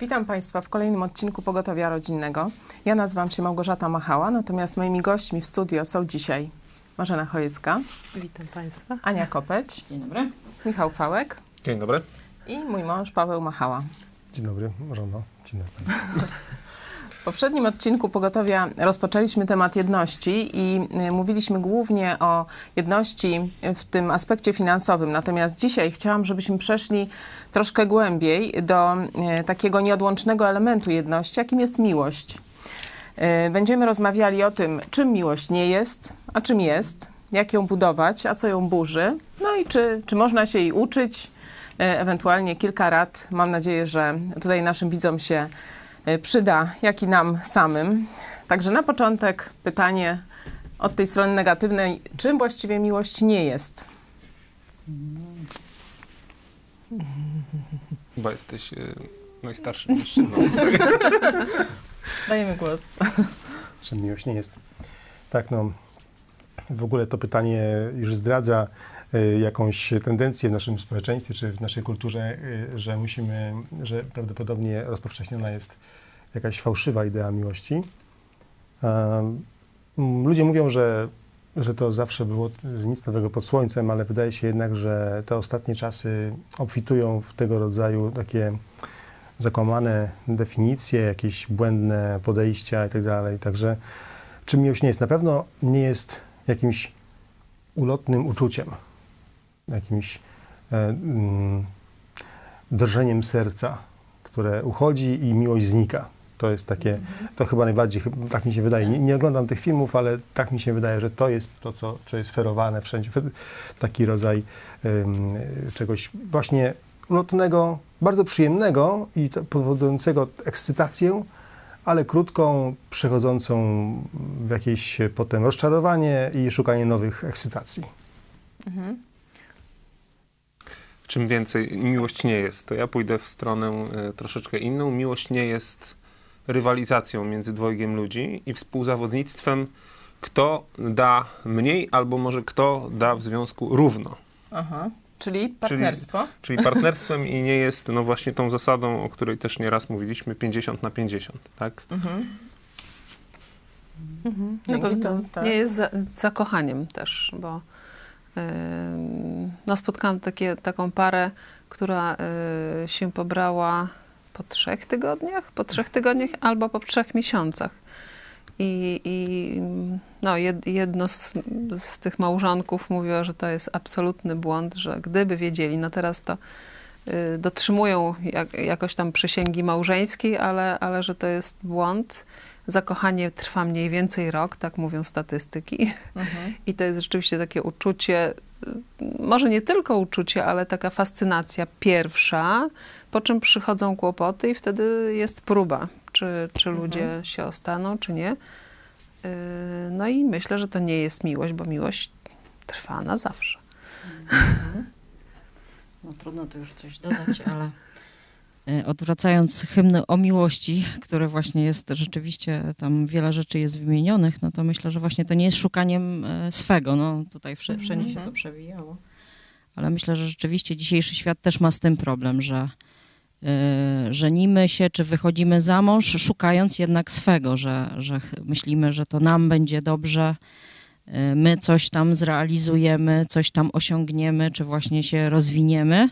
Witam Państwa w kolejnym odcinku Pogotowia Rodzinnego. Ja nazywam się Małgorzata Machała, natomiast moimi gośćmi w studio są dzisiaj Marzena Chojecka, Witam Państwa. Ania Kopeć, Dzień dobry. Michał Fałek Dzień dobry. i mój mąż Paweł Machała. Dzień dobry, żono. Dzień dobry Państwu. Poprzednim odcinku Pogotowia rozpoczęliśmy temat jedności i y, mówiliśmy głównie o jedności w tym aspekcie finansowym. Natomiast dzisiaj chciałam, żebyśmy przeszli troszkę głębiej do y, takiego nieodłącznego elementu jedności, jakim jest miłość. Y, Będziemy rozmawiali o tym, czym miłość nie jest, a czym jest, jak ją budować, a co ją burzy, no i czy, czy można się jej uczyć, ewentualnie kilka rad. Mam nadzieję, że tutaj naszym widzom się przyda, jak i nam samym. Także na początek pytanie od tej strony negatywnej, czym właściwie miłość nie jest? Chyba jesteś y, najstarszym mężczyzną. Dajemy głos. Że miłość nie jest. Tak, no. W ogóle to pytanie już zdradza y, jakąś tendencję w naszym społeczeństwie czy w naszej kulturze, y, że musimy, że prawdopodobnie rozpowszechniona jest jakaś fałszywa idea miłości. Ludzie mówią, że, że to zawsze było nic nowego pod słońcem, ale wydaje się jednak, że te ostatnie czasy obfitują w tego rodzaju takie zakłamane definicje, jakieś błędne podejścia i tak. Także czym miłość nie jest? Na pewno nie jest jakimś ulotnym uczuciem, jakimś e, mm, drżeniem serca, które uchodzi i miłość znika. To jest takie, to chyba najbardziej, tak mi się wydaje. Nie, nie oglądam tych filmów, ale tak mi się wydaje, że to jest to, co, co jest ferowane wszędzie. Taki rodzaj em, czegoś właśnie ulotnego, bardzo przyjemnego i powodującego ekscytację, ale krótką, przechodzącą w jakieś potem rozczarowanie i szukanie nowych ekscytacji. Mhm. Czym więcej miłość nie jest, to ja pójdę w stronę y, troszeczkę inną. Miłość nie jest rywalizacją między dwojgiem ludzi i współzawodnictwem, kto da mniej, albo może kto da w związku równo. Aha. Czyli partnerstwo. Czyli partnerstwem i nie jest no właśnie tą zasadą, o której też nieraz mówiliśmy, 50 na 50, tak? Mhm. Mhm. Pewno temu, tak. nie jest za, zakochaniem też, bo no spotkałam takie, taką parę, która y, się pobrała po trzech tygodniach, po trzech tygodniach albo po trzech miesiącach. I, i no, jed, jedno z, z tych małżonków mówiło, że to jest absolutny błąd, że gdyby wiedzieli, no teraz to y, dotrzymują jak, jakoś tam przysięgi małżeńskiej, ale, ale że to jest błąd. Zakochanie trwa mniej więcej rok, tak mówią statystyki. Mhm. I to jest rzeczywiście takie uczucie, może nie tylko uczucie, ale taka fascynacja pierwsza, po czym przychodzą kłopoty i wtedy jest próba, czy, czy Mhm. ludzie się ostaną, czy nie. Y, No i myślę, że to nie jest miłość, bo miłość trwa na zawsze. No trudno tu już coś dodać, ale odwracając hymny o miłości, które właśnie jest rzeczywiście, tam wiele rzeczy jest wymienionych, no to myślę, że właśnie to nie jest szukaniem e, swego, no tutaj wsze- wszędzie się Mhm. to przewijało, ale myślę, że rzeczywiście dzisiejszy świat też ma z tym problem, że e, żenimy się, czy wychodzimy za mąż, szukając jednak swego, że, że myślimy, że to nam będzie dobrze, e, my coś tam zrealizujemy, coś tam osiągniemy, czy właśnie się rozwiniemy,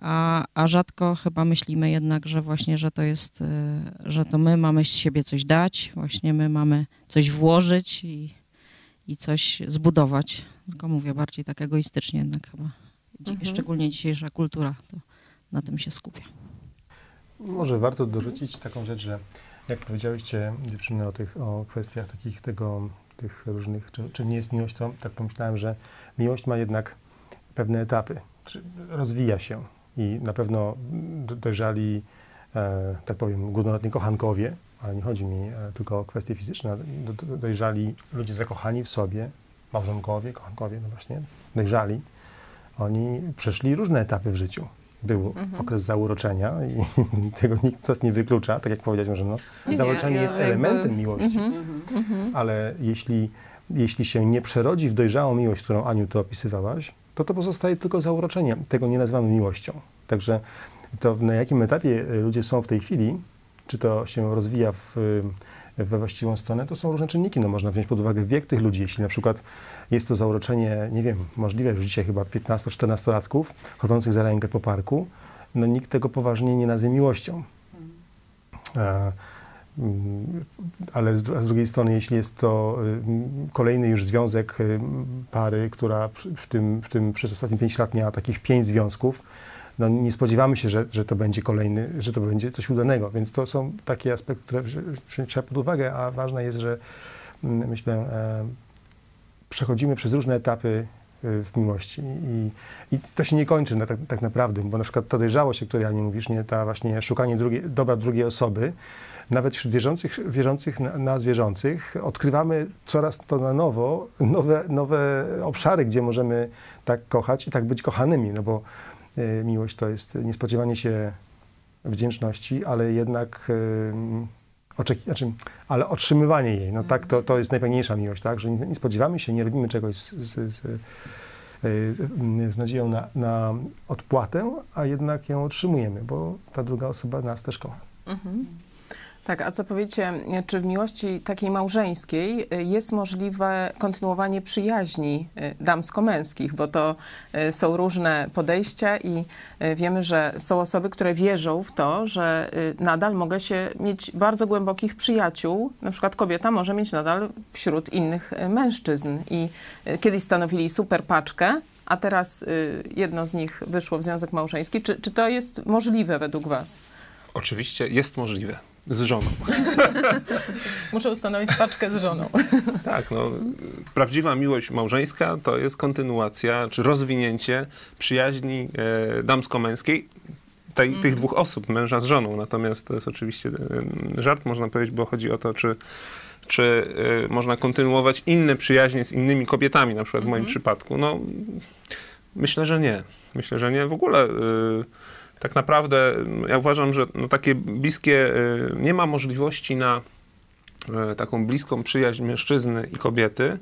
a, a rzadko chyba myślimy jednak, że właśnie, że to jest, e, że to my mamy z siebie coś dać, właśnie my mamy coś włożyć i, i coś zbudować. Tylko mówię bardziej tak egoistycznie jednak chyba. Mhm. Szczególnie dzisiejsza kultura to na tym się skupia. Może warto dorzucić taką rzecz, że jak powiedziałyście dziewczyny o tych o kwestiach takich tego, tych różnych, czy, czy nie jest miłość, to tak pomyślałem, że miłość ma jednak pewne etapy, czy rozwija się i na pewno do- dojrzali, e, tak powiem, górnolotni kochankowie, ale nie chodzi mi e, tylko o kwestie fizyczne, do, do, dojrzali ludzie zakochani w sobie, małżonkowie, kochankowie, no właśnie, dojrzali, oni przeszli różne etapy w życiu. Był Mhm. okres zauroczenia i tego nikt nas nie wyklucza, tak jak powiedział, że no, Nie, zauroczenie ja jest elementem miłości, Mhm. Mhm. Mhm. ale jeśli, jeśli się nie przerodzi w dojrzałą miłość, którą Aniu ty opisywałaś, to to pozostaje tylko zauroczenie. Tego nie nazywamy miłością. Także to na jakim etapie y, ludzie są w tej chwili, czy to się rozwija w, y, we właściwą stronę, to są różne czynniki. No, można wziąć pod uwagę wiek tych ludzi. Jeśli na przykład jest to zauroczenie, nie wiem, możliwe już dzisiaj chyba 15-14-latków chodzących za rękę po parku, no nikt tego poważnie nie nazwie miłością. E, mm, ale z, drugiej strony, jeśli jest to y, kolejny już związek y, pary, która w tym, w tym przez ostatnie 5 lat miała takich pięć związków, no nie spodziewamy się, że, że to będzie kolejny, że to będzie coś udanego, więc to są takie aspekty, które trzeba pod uwagę, a ważne jest, że mm, myślę, e, przechodzimy przez różne etapy w miłości. I, i to się nie kończy na, tak, tak naprawdę, bo na przykład ta dojrzałość, o której Ani mówisz, nie, ta właśnie szukanie drugiej, dobra drugiej osoby, nawet wśród wierzących, wierzących na- nas wierzących, odkrywamy coraz to na nowo nowe, nowe obszary, gdzie możemy tak kochać i tak być kochanymi, no bo y, miłość to jest niespodziewanie się wdzięczności, ale jednak y, oczeki- znaczy, ale otrzymywanie jej, no tak, to, to jest najpełniejsza miłość, tak, że nie, nie spodziewamy się, nie robimy czegoś z, z, z, y, z nadzieją na, na odpłatę, a jednak ją otrzymujemy, bo ta druga osoba nas też kocha. Mhm. Tak, a co powiecie, czy w miłości takiej małżeńskiej y, jest możliwe kontynuowanie przyjaźni y, damsko-męskich, bo to y, są różne podejścia i wiemy, że są osoby, które wierzą w to, że nadal mogę się mieć bardzo głębokich przyjaciół, na przykład kobieta może mieć nadal wśród innych mężczyzn i kiedyś stanowili super paczkę, a teraz jedno z nich wyszło w związek małżeński. Czy, czy to jest możliwe według was? Oczywiście jest możliwe. Z żoną. Muszę ustanowić paczkę z żoną. Tak, no, prawdziwa miłość małżeńska to jest kontynuacja czy rozwinięcie przyjaźni e, damsko-męskiej tej, tych dwóch osób, męża z żoną. Natomiast to jest oczywiście e, żart, można powiedzieć, bo chodzi o to, czy, czy e, można kontynuować inne przyjaźnie z innymi kobietami, na przykład w moim przypadku. No, myślę, że nie. Myślę, że nie. W ogóle e, tak naprawdę ja uważam, że no, takie bliskie, e, nie ma możliwości na e, taką bliską przyjaźń mężczyzny i kobiety,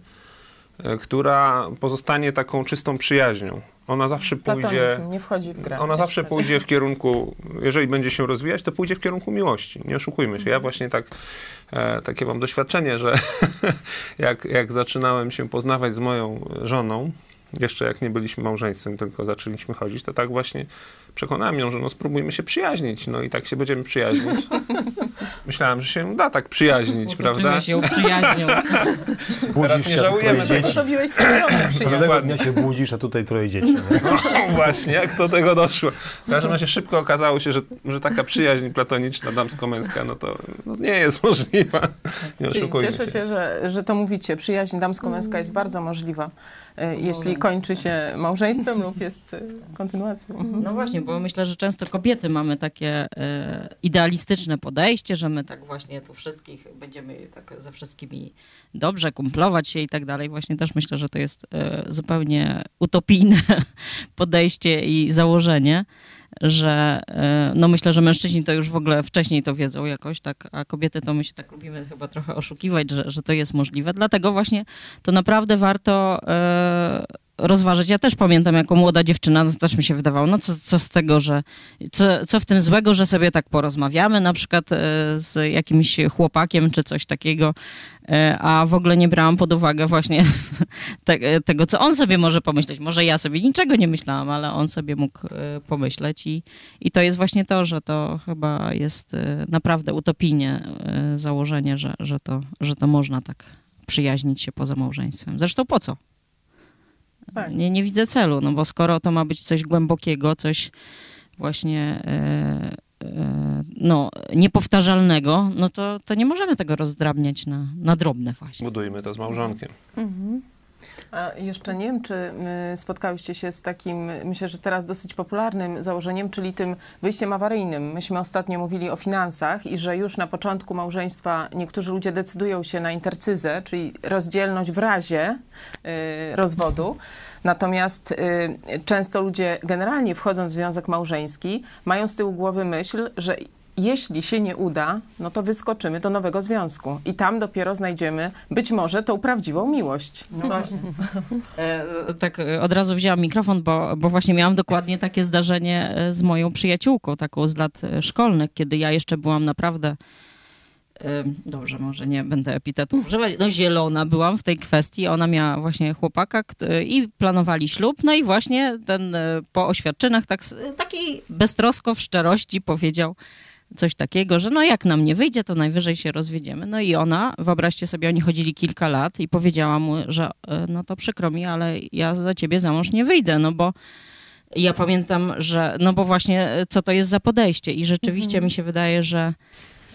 e, która pozostanie taką czystą przyjaźnią. Ona zawsze pójdzie. Nie wchodzi w grę. Ona zawsze pójdzie w kierunku, jeżeli będzie się rozwijać, to pójdzie w kierunku miłości. Nie oszukujmy się. Mhm. Ja właśnie tak, e, takie mam doświadczenie, że jak, jak zaczynałem się poznawać z moją żoną, jeszcze jak nie byliśmy małżeństwem, tylko zaczęliśmy chodzić, to tak właśnie przekonałem ją, że no spróbujmy się przyjaźnić. No i tak się będziemy przyjaźnić. Myślałem, że się da tak przyjaźnić, prawda? Się uprzyjaźnią. Budzisz nie się, żałujemy swoją przyjaźń. Pewnego dnia się budzisz, a tutaj troje dzieci. No właśnie, jak do tego doszło. W każdym razie szybko okazało się, że, że taka przyjaźń platoniczna, damsko-męska, no to no nie jest możliwa. Nie oszukujmy Cieszę się, że, że to mówicie. Przyjaźń damsko-męska jest bardzo możliwa, e, jeśli kończy się małżeństwem lub jest e, kontynuacją. No właśnie, bo myślę, że często kobiety mamy takie e, idealistyczne podejście, że my tak właśnie tu wszystkich będziemy tak ze wszystkimi dobrze kumplować się i tak dalej. Właśnie też myślę, że to jest e, zupełnie utopijne podejście i założenie, że e, no myślę, że mężczyźni to już w ogóle wcześniej to wiedzą jakoś, tak, a kobiety to my się tak lubimy chyba trochę oszukiwać, że, że to jest możliwe. Dlatego właśnie to naprawdę warto rozważyć. Ja też pamiętam, jako młoda dziewczyna, no też mi się wydawało, no co, co z tego, że co, co w tym złego, że sobie tak porozmawiamy na przykład e, z jakimś chłopakiem czy coś takiego, e, a w ogóle nie brałam pod uwagę właśnie te, tego, co on sobie może pomyśleć. Może ja sobie niczego nie myślałam, ale on sobie mógł e, pomyśleć i, i to jest właśnie to, że to chyba jest e, naprawdę utopijnie e, założenie, że, że, to, że to można tak przyjaźnić się poza małżeństwem. Zresztą po co? Tak. Nie, nie widzę celu, no bo skoro to ma być coś głębokiego, coś właśnie e, e, no, niepowtarzalnego, no to, to nie możemy tego rozdrabniać na, na drobne właśnie. Budujmy to z małżonkiem. Mhm. A jeszcze nie wiem, czy y, spotkałyście się z takim, myślę, że teraz dosyć popularnym założeniem, czyli tym wyjściem awaryjnym. Myśmy ostatnio mówili o finansach i że już na początku małżeństwa niektórzy ludzie decydują się na intercyzę, czyli rozdzielność w razie y, rozwodu. Natomiast y, często ludzie generalnie wchodząc w związek małżeński mają z tyłu głowy myśl, że jeśli się nie uda, no to wyskoczymy do nowego związku i tam dopiero znajdziemy być może tą prawdziwą miłość. Co? E, tak e, od razu wzięłam mikrofon, bo, bo właśnie miałam dokładnie takie zdarzenie e, z moją przyjaciółką, taką z lat e, szkolnych, kiedy ja jeszcze byłam naprawdę. e, Dobrze, może nie będę epitetów używać. No, zielona byłam w tej kwestii. Ona miała właśnie chłopaka i planowali ślub. No i właśnie ten e, po oświadczynach tak, takiej beztrosko w szczerości powiedział coś takiego, że no jak nam nie wyjdzie, to najwyżej się rozwiedziemy. No i ona, wyobraźcie sobie, oni chodzili kilka lat i powiedziała mu, że e, no to przykro mi, ale ja za ciebie za mąż nie wyjdę, no bo ja pamiętam, że no bo właśnie e, co to jest za podejście i rzeczywiście mi się wydaje, że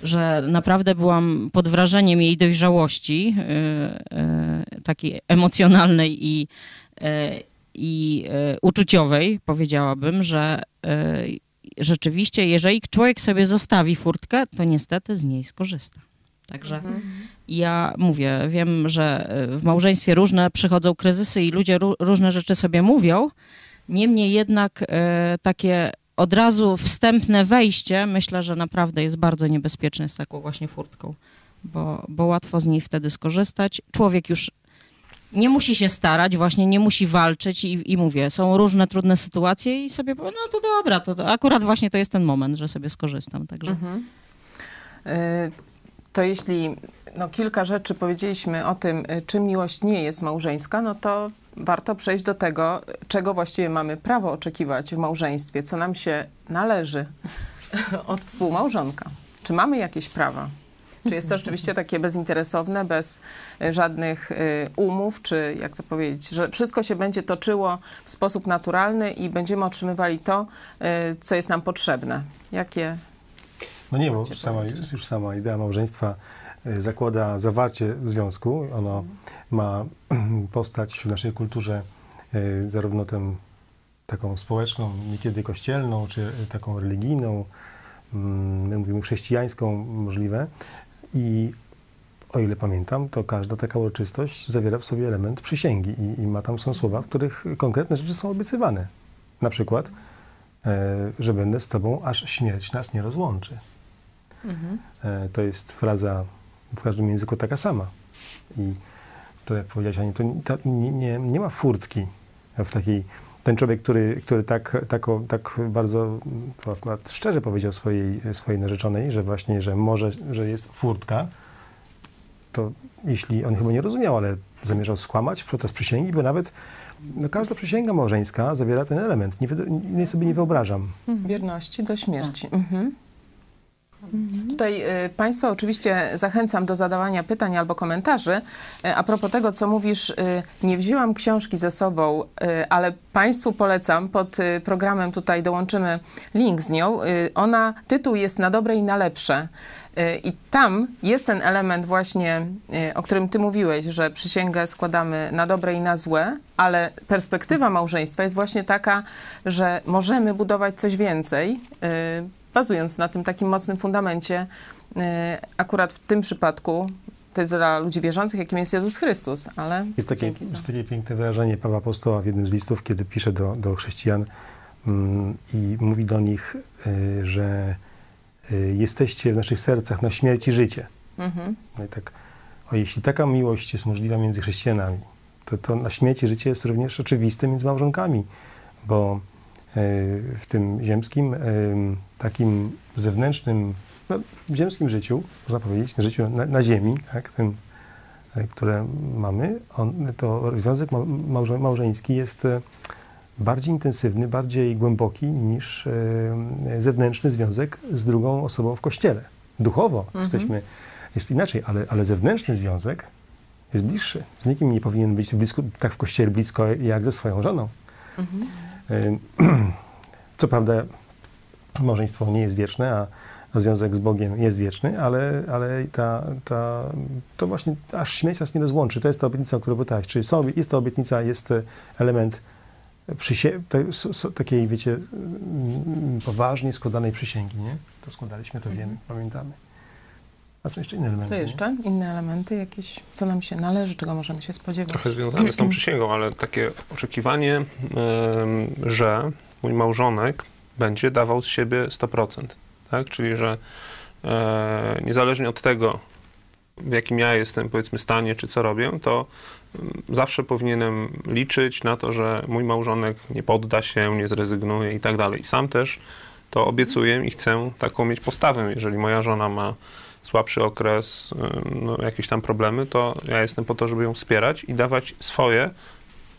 że naprawdę byłam pod wrażeniem jej dojrzałości, e, e, takiej emocjonalnej i, i uczuciowej, powiedziałabym, że rzeczywiście, jeżeli człowiek sobie zostawi furtkę, to niestety z niej skorzysta. Także ja mówię, wiem, że e, w małżeństwie różne przychodzą kryzysy i ludzie ró- różne rzeczy sobie mówią. Niemniej jednak e, takie od razu wstępne wejście, myślę, że naprawdę jest bardzo niebezpieczne z taką właśnie furtką, bo, bo łatwo z niej wtedy skorzystać. Człowiek już nie musi się starać, właśnie nie musi walczyć i, i mówię, są różne trudne sytuacje i sobie powiem, no to dobra, to, to akurat właśnie to jest ten moment, że sobie skorzystam, także... Mhm. Y, To jeśli no, kilka rzeczy powiedzieliśmy o tym, y, czym miłość nie jest małżeńska, no to warto przejść do tego, czego właściwie mamy prawo oczekiwać w małżeństwie, co nam się należy od współmałżonka. Czy mamy jakieś prawa? Czy jest to rzeczywiście takie bezinteresowne, bez y, żadnych y, umów, czy jak to powiedzieć, że wszystko się będzie toczyło w sposób naturalny i będziemy otrzymywali to, y, co jest nam potrzebne? Jakie No nie, bo sama, już sama idea małżeństwa zakłada zawarcie związku. Ono ma postać w naszej kulturze zarówno tę taką społeczną, niekiedy kościelną, czy taką religijną, mm, my mówimy chrześcijańską możliwe. I o ile pamiętam, to każda taka uroczystość zawiera w sobie element przysięgi i, i ma tam są słowa, w których konkretne rzeczy są obiecywane. Na przykład, e, że będę z Tobą, aż śmierć nas nie rozłączy. E, To jest fraza w każdym języku taka sama. I to, jak powiedziałeś, Aniu, to ta, nie, nie, nie ma furtki w takiej... Ten człowiek, który, który tak, tak, tak bardzo akurat szczerze powiedział swojej, swojej narzeczonej, że właśnie, że może, że jest furtka, to jeśli on chyba nie rozumiał, ale zamierzał skłamać podczas przysięgi, bo nawet no, każda przysięga małżeńska zawiera ten element. Nie, nie sobie nie wyobrażam. Wierności do śmierci. Mhm. Tutaj y, Państwa oczywiście zachęcam do zadawania pytań albo komentarzy. Y, a propos tego, co mówisz, y, nie wzięłam książki ze sobą, ale Państwu polecam. Pod programem tutaj dołączymy link z nią. Ona, tytuł jest Na dobre i na lepsze. I tam jest ten element właśnie, o którym ty mówiłeś, że przysięgę składamy na dobre i na złe, ale perspektywa małżeństwa jest właśnie taka, że możemy budować coś więcej, bazując na tym takim mocnym fundamencie. y, Akurat w tym przypadku to jest dla ludzi wierzących, jakim jest Jezus Chrystus, ale Jest takie, za... jest takie piękne wyrażenie Pawła Apostoła w jednym z listów, kiedy pisze do, do chrześcijan mm, i mówi do nich, y, że y, jesteście w naszych sercach na śmierć i życie. Mhm. No i tak, o, jeśli taka miłość jest możliwa między chrześcijanami, to, to na śmierć i życie jest również oczywiste między małżonkami, bo w tym ziemskim, y, takim zewnętrznym, no, w ziemskim życiu, można powiedzieć, na życiu na, na ziemi, tak, tym, y, które mamy, on, to związek ma- małże, małżeński jest bardziej intensywny, bardziej głęboki niż zewnętrzny związek z drugą osobą w kościele. Duchowo jesteśmy, jest inaczej, ale, ale zewnętrzny związek jest bliższy. Z nikim nie powinien być blisko, tak w kościele blisko jak ze swoją żoną. Y, Co prawda małżeństwo nie jest wieczne, a, związek z Bogiem jest wieczny, ale, ale ta, ta, to właśnie aż śmierć nas nie rozłączy. To jest ta obietnica, o której pytałeś. Czyli są, jest ta obietnica, jest element przysie- te, takiej, wiecie, poważnie składanej przysięgi, nie? To składaliśmy, to wiemy, pamiętamy. A są jeszcze inne elementy, Co nie? jeszcze? Inne elementy jakieś, co nam się należy, czego możemy się spodziewać? Trochę związane z tą przysięgą, ale takie oczekiwanie, em, że mój małżonek będzie dawał z siebie 100%. tak? Czyli, że e, niezależnie od tego, w jakim ja jestem, powiedzmy, stanie, czy co robię, to mm, zawsze powinienem liczyć na to, że mój małżonek nie podda się, nie zrezygnuje i tak dalej. I sam też to obiecuję i chcę taką mieć postawę. Jeżeli moja żona ma słabszy okres, no, jakieś tam problemy, to ja jestem po to, żeby ją wspierać i dawać swoje,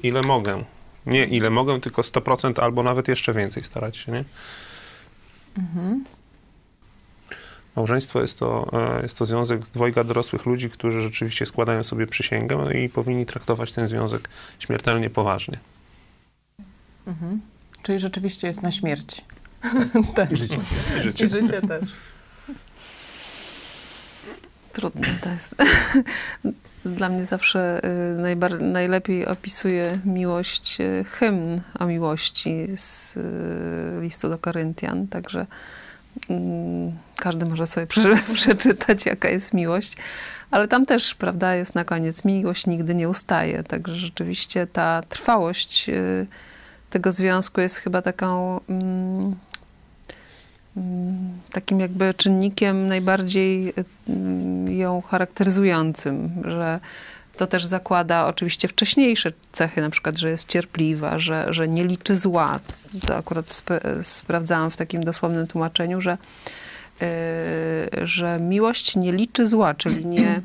ile mogę. Nie ile mogę, tylko 100% albo nawet jeszcze więcej starać się, nie? Mhm. Małżeństwo jest to, e, jest to związek dwojga dorosłych ludzi, którzy rzeczywiście składają sobie przysięgę i powinni traktować ten związek śmiertelnie poważnie. Mhm. Czyli rzeczywiście jest na śmierć. tak. I życie. I życie. I życie też. Trudne to jest. Dla mnie zawsze y, najlepiej opisuje miłość y, hymn o miłości z y, listu do Koryntian, także mm, każdy może sobie prze- przeczytać, jaka jest miłość, ale tam też, prawda, jest na koniec miłość nigdy nie ustaje, także rzeczywiście ta trwałość tego związku jest chyba taką mm, takim jakby czynnikiem najbardziej mm, ją charakteryzującą, że to też zakłada oczywiście wcześniejsze cechy, na przykład, że jest cierpliwa, że, że nie liczy zła. To akurat sp- sprawdzałam w takim dosłownym tłumaczeniu, że, yy, że miłość nie liczy zła, czyli nie,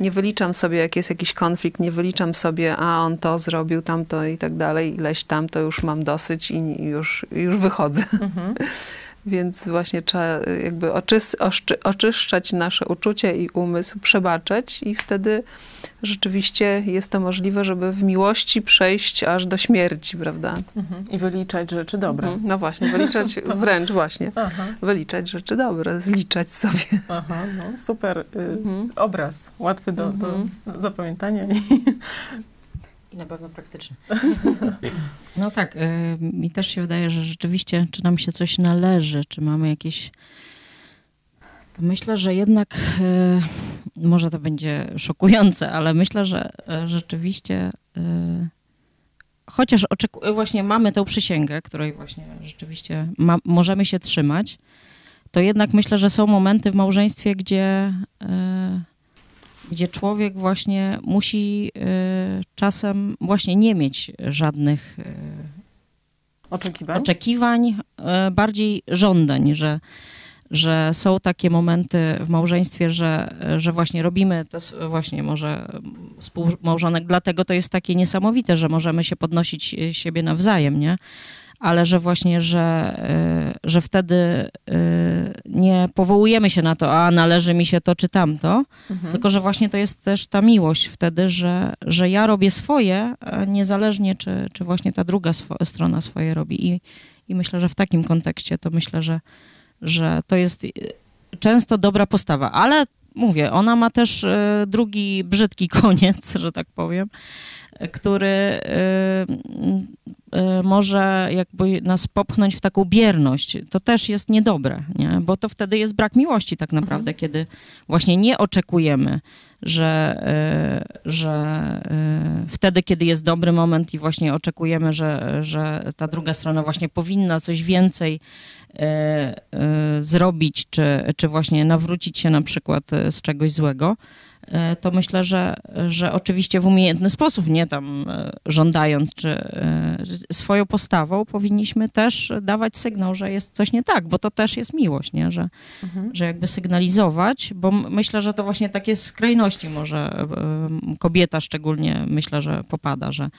nie wyliczam sobie, jak jest jakiś konflikt, nie wyliczam sobie, a on to zrobił, tamto i tak dalej, ileś tam, to już mam dosyć i już, już wychodzę. Mhm. Więc właśnie trzeba y, jakby oczys- oszczy- oczyszczać nasze uczucie i umysł, przebaczać i wtedy rzeczywiście jest to możliwe, żeby w miłości przejść aż do śmierci, prawda? Mhm. I wyliczać rzeczy dobre. Mhm. No właśnie, wyliczać wręcz właśnie. Aha, Wyliczać rzeczy dobre, zliczać sobie. aha, no super y, Mhm. obraz, łatwy do, Mhm. do zapamiętania. Na pewno praktyczne. No tak, y, mi też się wydaje, że rzeczywiście, czy nam się coś należy, czy mamy jakieś. To myślę, że jednak, y, może to będzie szokujące, ale myślę, że y, rzeczywiście, chociaż właśnie mamy tę przysięgę, której właśnie rzeczywiście ma- możemy się trzymać, to jednak myślę, że są momenty w małżeństwie, gdzie. y, gdzie człowiek właśnie musi y, czasem właśnie nie mieć żadnych y, oczekiwań? oczekiwań, y, bardziej żądań, że, że są takie momenty w małżeństwie, że, że właśnie robimy to właśnie może współmałżonek, dlatego to jest takie niesamowite, że możemy się podnosić siebie nawzajem, nie? Ale że właśnie, że, y, że wtedy y, nie powołujemy się na to, a należy mi się to czy tamto, Mhm. tylko, że właśnie to jest też ta miłość wtedy, że, że ja robię swoje, niezależnie czy, czy właśnie ta druga strona swoje robi. I, I myślę, że w takim kontekście to myślę, że, że to jest y, często dobra postawa, ale mówię, ona ma też drugi brzydki koniec, że tak powiem, który y, y, może jakby nas popchnąć w taką bierność. To też jest niedobre, nie? bo to wtedy jest brak miłości tak naprawdę, kiedy właśnie nie oczekujemy, że, y, że y, wtedy, kiedy jest dobry moment i właśnie oczekujemy, że, że ta druga strona właśnie powinna coś więcej y, y, zrobić, czy, czy właśnie nawrócić się na przykład y, z czegoś złego, y, to myślę, że, że oczywiście w umiejętny sposób, nie tam y, żądając, czy y, swoją postawą powinniśmy też dawać sygnał, że jest coś nie tak, bo to też jest miłość, nie? Że, Mhm. że jakby sygnalizować, bo myślę, że to właśnie takie skrajności może kobieta szczególnie myślę, że popada, że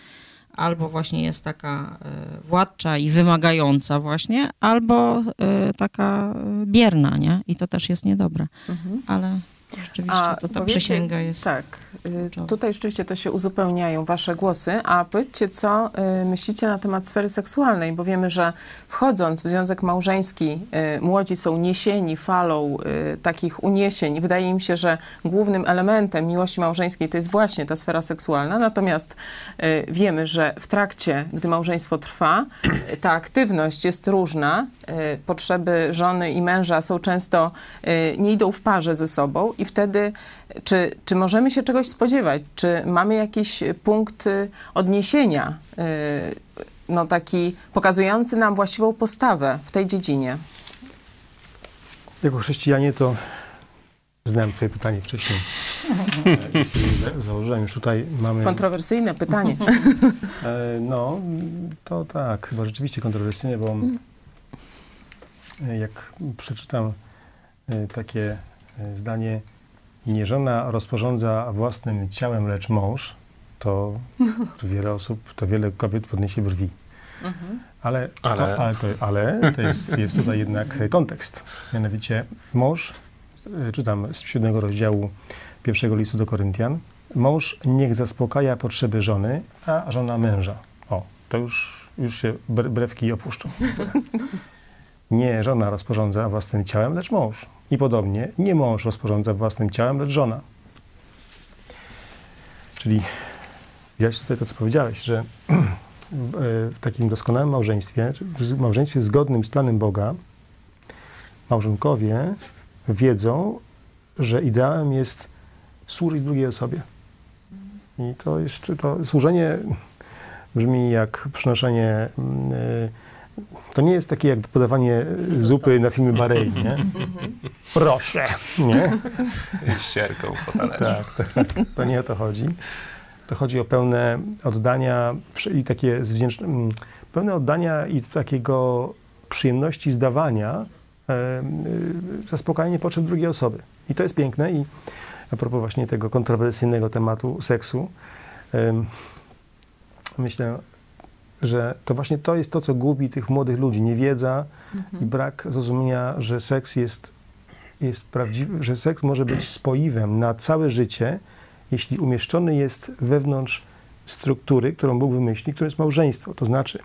albo właśnie jest taka e, władcza i wymagająca właśnie, albo e, taka e, bierna, nie? I to też jest niedobre. Mhm. Ale rzeczywiście A to ta powiecie- przysięga jest... Tak, y, kluczowa. tutaj rzeczywiście to się uzupełniają wasze głosy, a powiedzcie, co y, myślicie na temat sfery seksualnej, bo wiemy, że wchodząc w związek małżeński, y, młodzi są niesieni falą takich uniesień. Wydaje im się, że głównym elementem miłości małżeńskiej to jest właśnie ta sfera seksualna, natomiast wiemy, że w trakcie, gdy małżeństwo trwa, ta aktywność jest różna, potrzeby żony i męża są często, nie idą w parze ze sobą i wtedy czy, czy możemy się czegoś spodziewać? Czy mamy jakiś punkt y, odniesienia, y, no taki pokazujący nam właściwą postawę w tej dziedzinie? jako chrześcijanie to znałem twoje pytanie wcześniej. Założyłem, już tutaj mamy... Kontrowersyjne pytanie. E, no, to tak, chyba rzeczywiście kontrowersyjne, bo e, jak przeczytam e, takie zdanie nie żona rozporządza własnym ciałem, lecz mąż, to wiele osób, to wiele kobiet podniesie brwi. Ale, Ale- To, ale, to, ale to jest, jest tutaj jednak kontekst. Mianowicie mąż, y, czytam z siódmego rozdziału pierwszego listu do Koryntian, mąż niech zaspokaja potrzeby żony, a żona męża. O, to już, już się bre- brewki opuszczą. Nie żona rozporządza własnym ciałem, lecz mąż. I podobnie, nie mąż rozporządza własnym ciałem, lecz żona. Czyli widać tutaj to, co powiedziałeś, że w takim doskonałym małżeństwie, w małżeństwie zgodnym z planem Boga, małżonkowie wiedzą, że ideałem jest służyć drugiej osobie. I to jest, to służenie brzmi jak przynoszenie, mm, y, to nie jest takie jak podawanie zupy na filmie Barei, nie? Proszę, nie? ścierką po talerzu. Tak, tak, to nie o to chodzi. To chodzi o pełne oddania i takie z wdzięcz... mm, pełne oddania i takiego przyjemności zdawania, e, y, zaspokajanie potrzeb drugiej osoby. I to jest piękne i a propos właśnie tego kontrowersyjnego tematu seksu, myślę, że to właśnie to jest to, co gubi tych młodych ludzi. Niewiedza i brak zrozumienia, że seks jest, jest prawdziwy, że seks może być spoiwem na całe życie, jeśli umieszczony jest wewnątrz struktury, którą Bóg wymyśli, którą jest małżeństwo. To znaczy,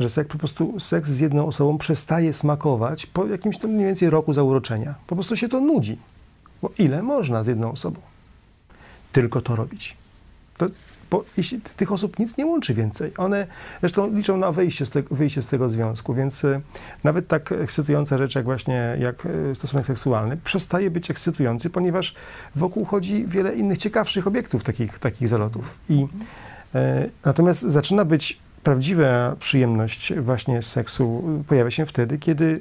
że seks, po prostu seks z jedną osobą przestaje smakować po jakimś tam mniej więcej roku zauroczenia. Po prostu się to nudzi. Bo ile można z jedną osobą? Tylko to robić. To, bo jeśli tych osób nic nie łączy więcej. One zresztą liczą na wyjście z, te, wyjście z tego związku, więc y, nawet tak ekscytująca rzecz jak właśnie jak y, stosunek seksualny przestaje być ekscytujący, ponieważ wokół chodzi wiele innych ciekawszych obiektów takich, takich zalotów. I, y, natomiast zaczyna być prawdziwa przyjemność właśnie seksu pojawia się wtedy, kiedy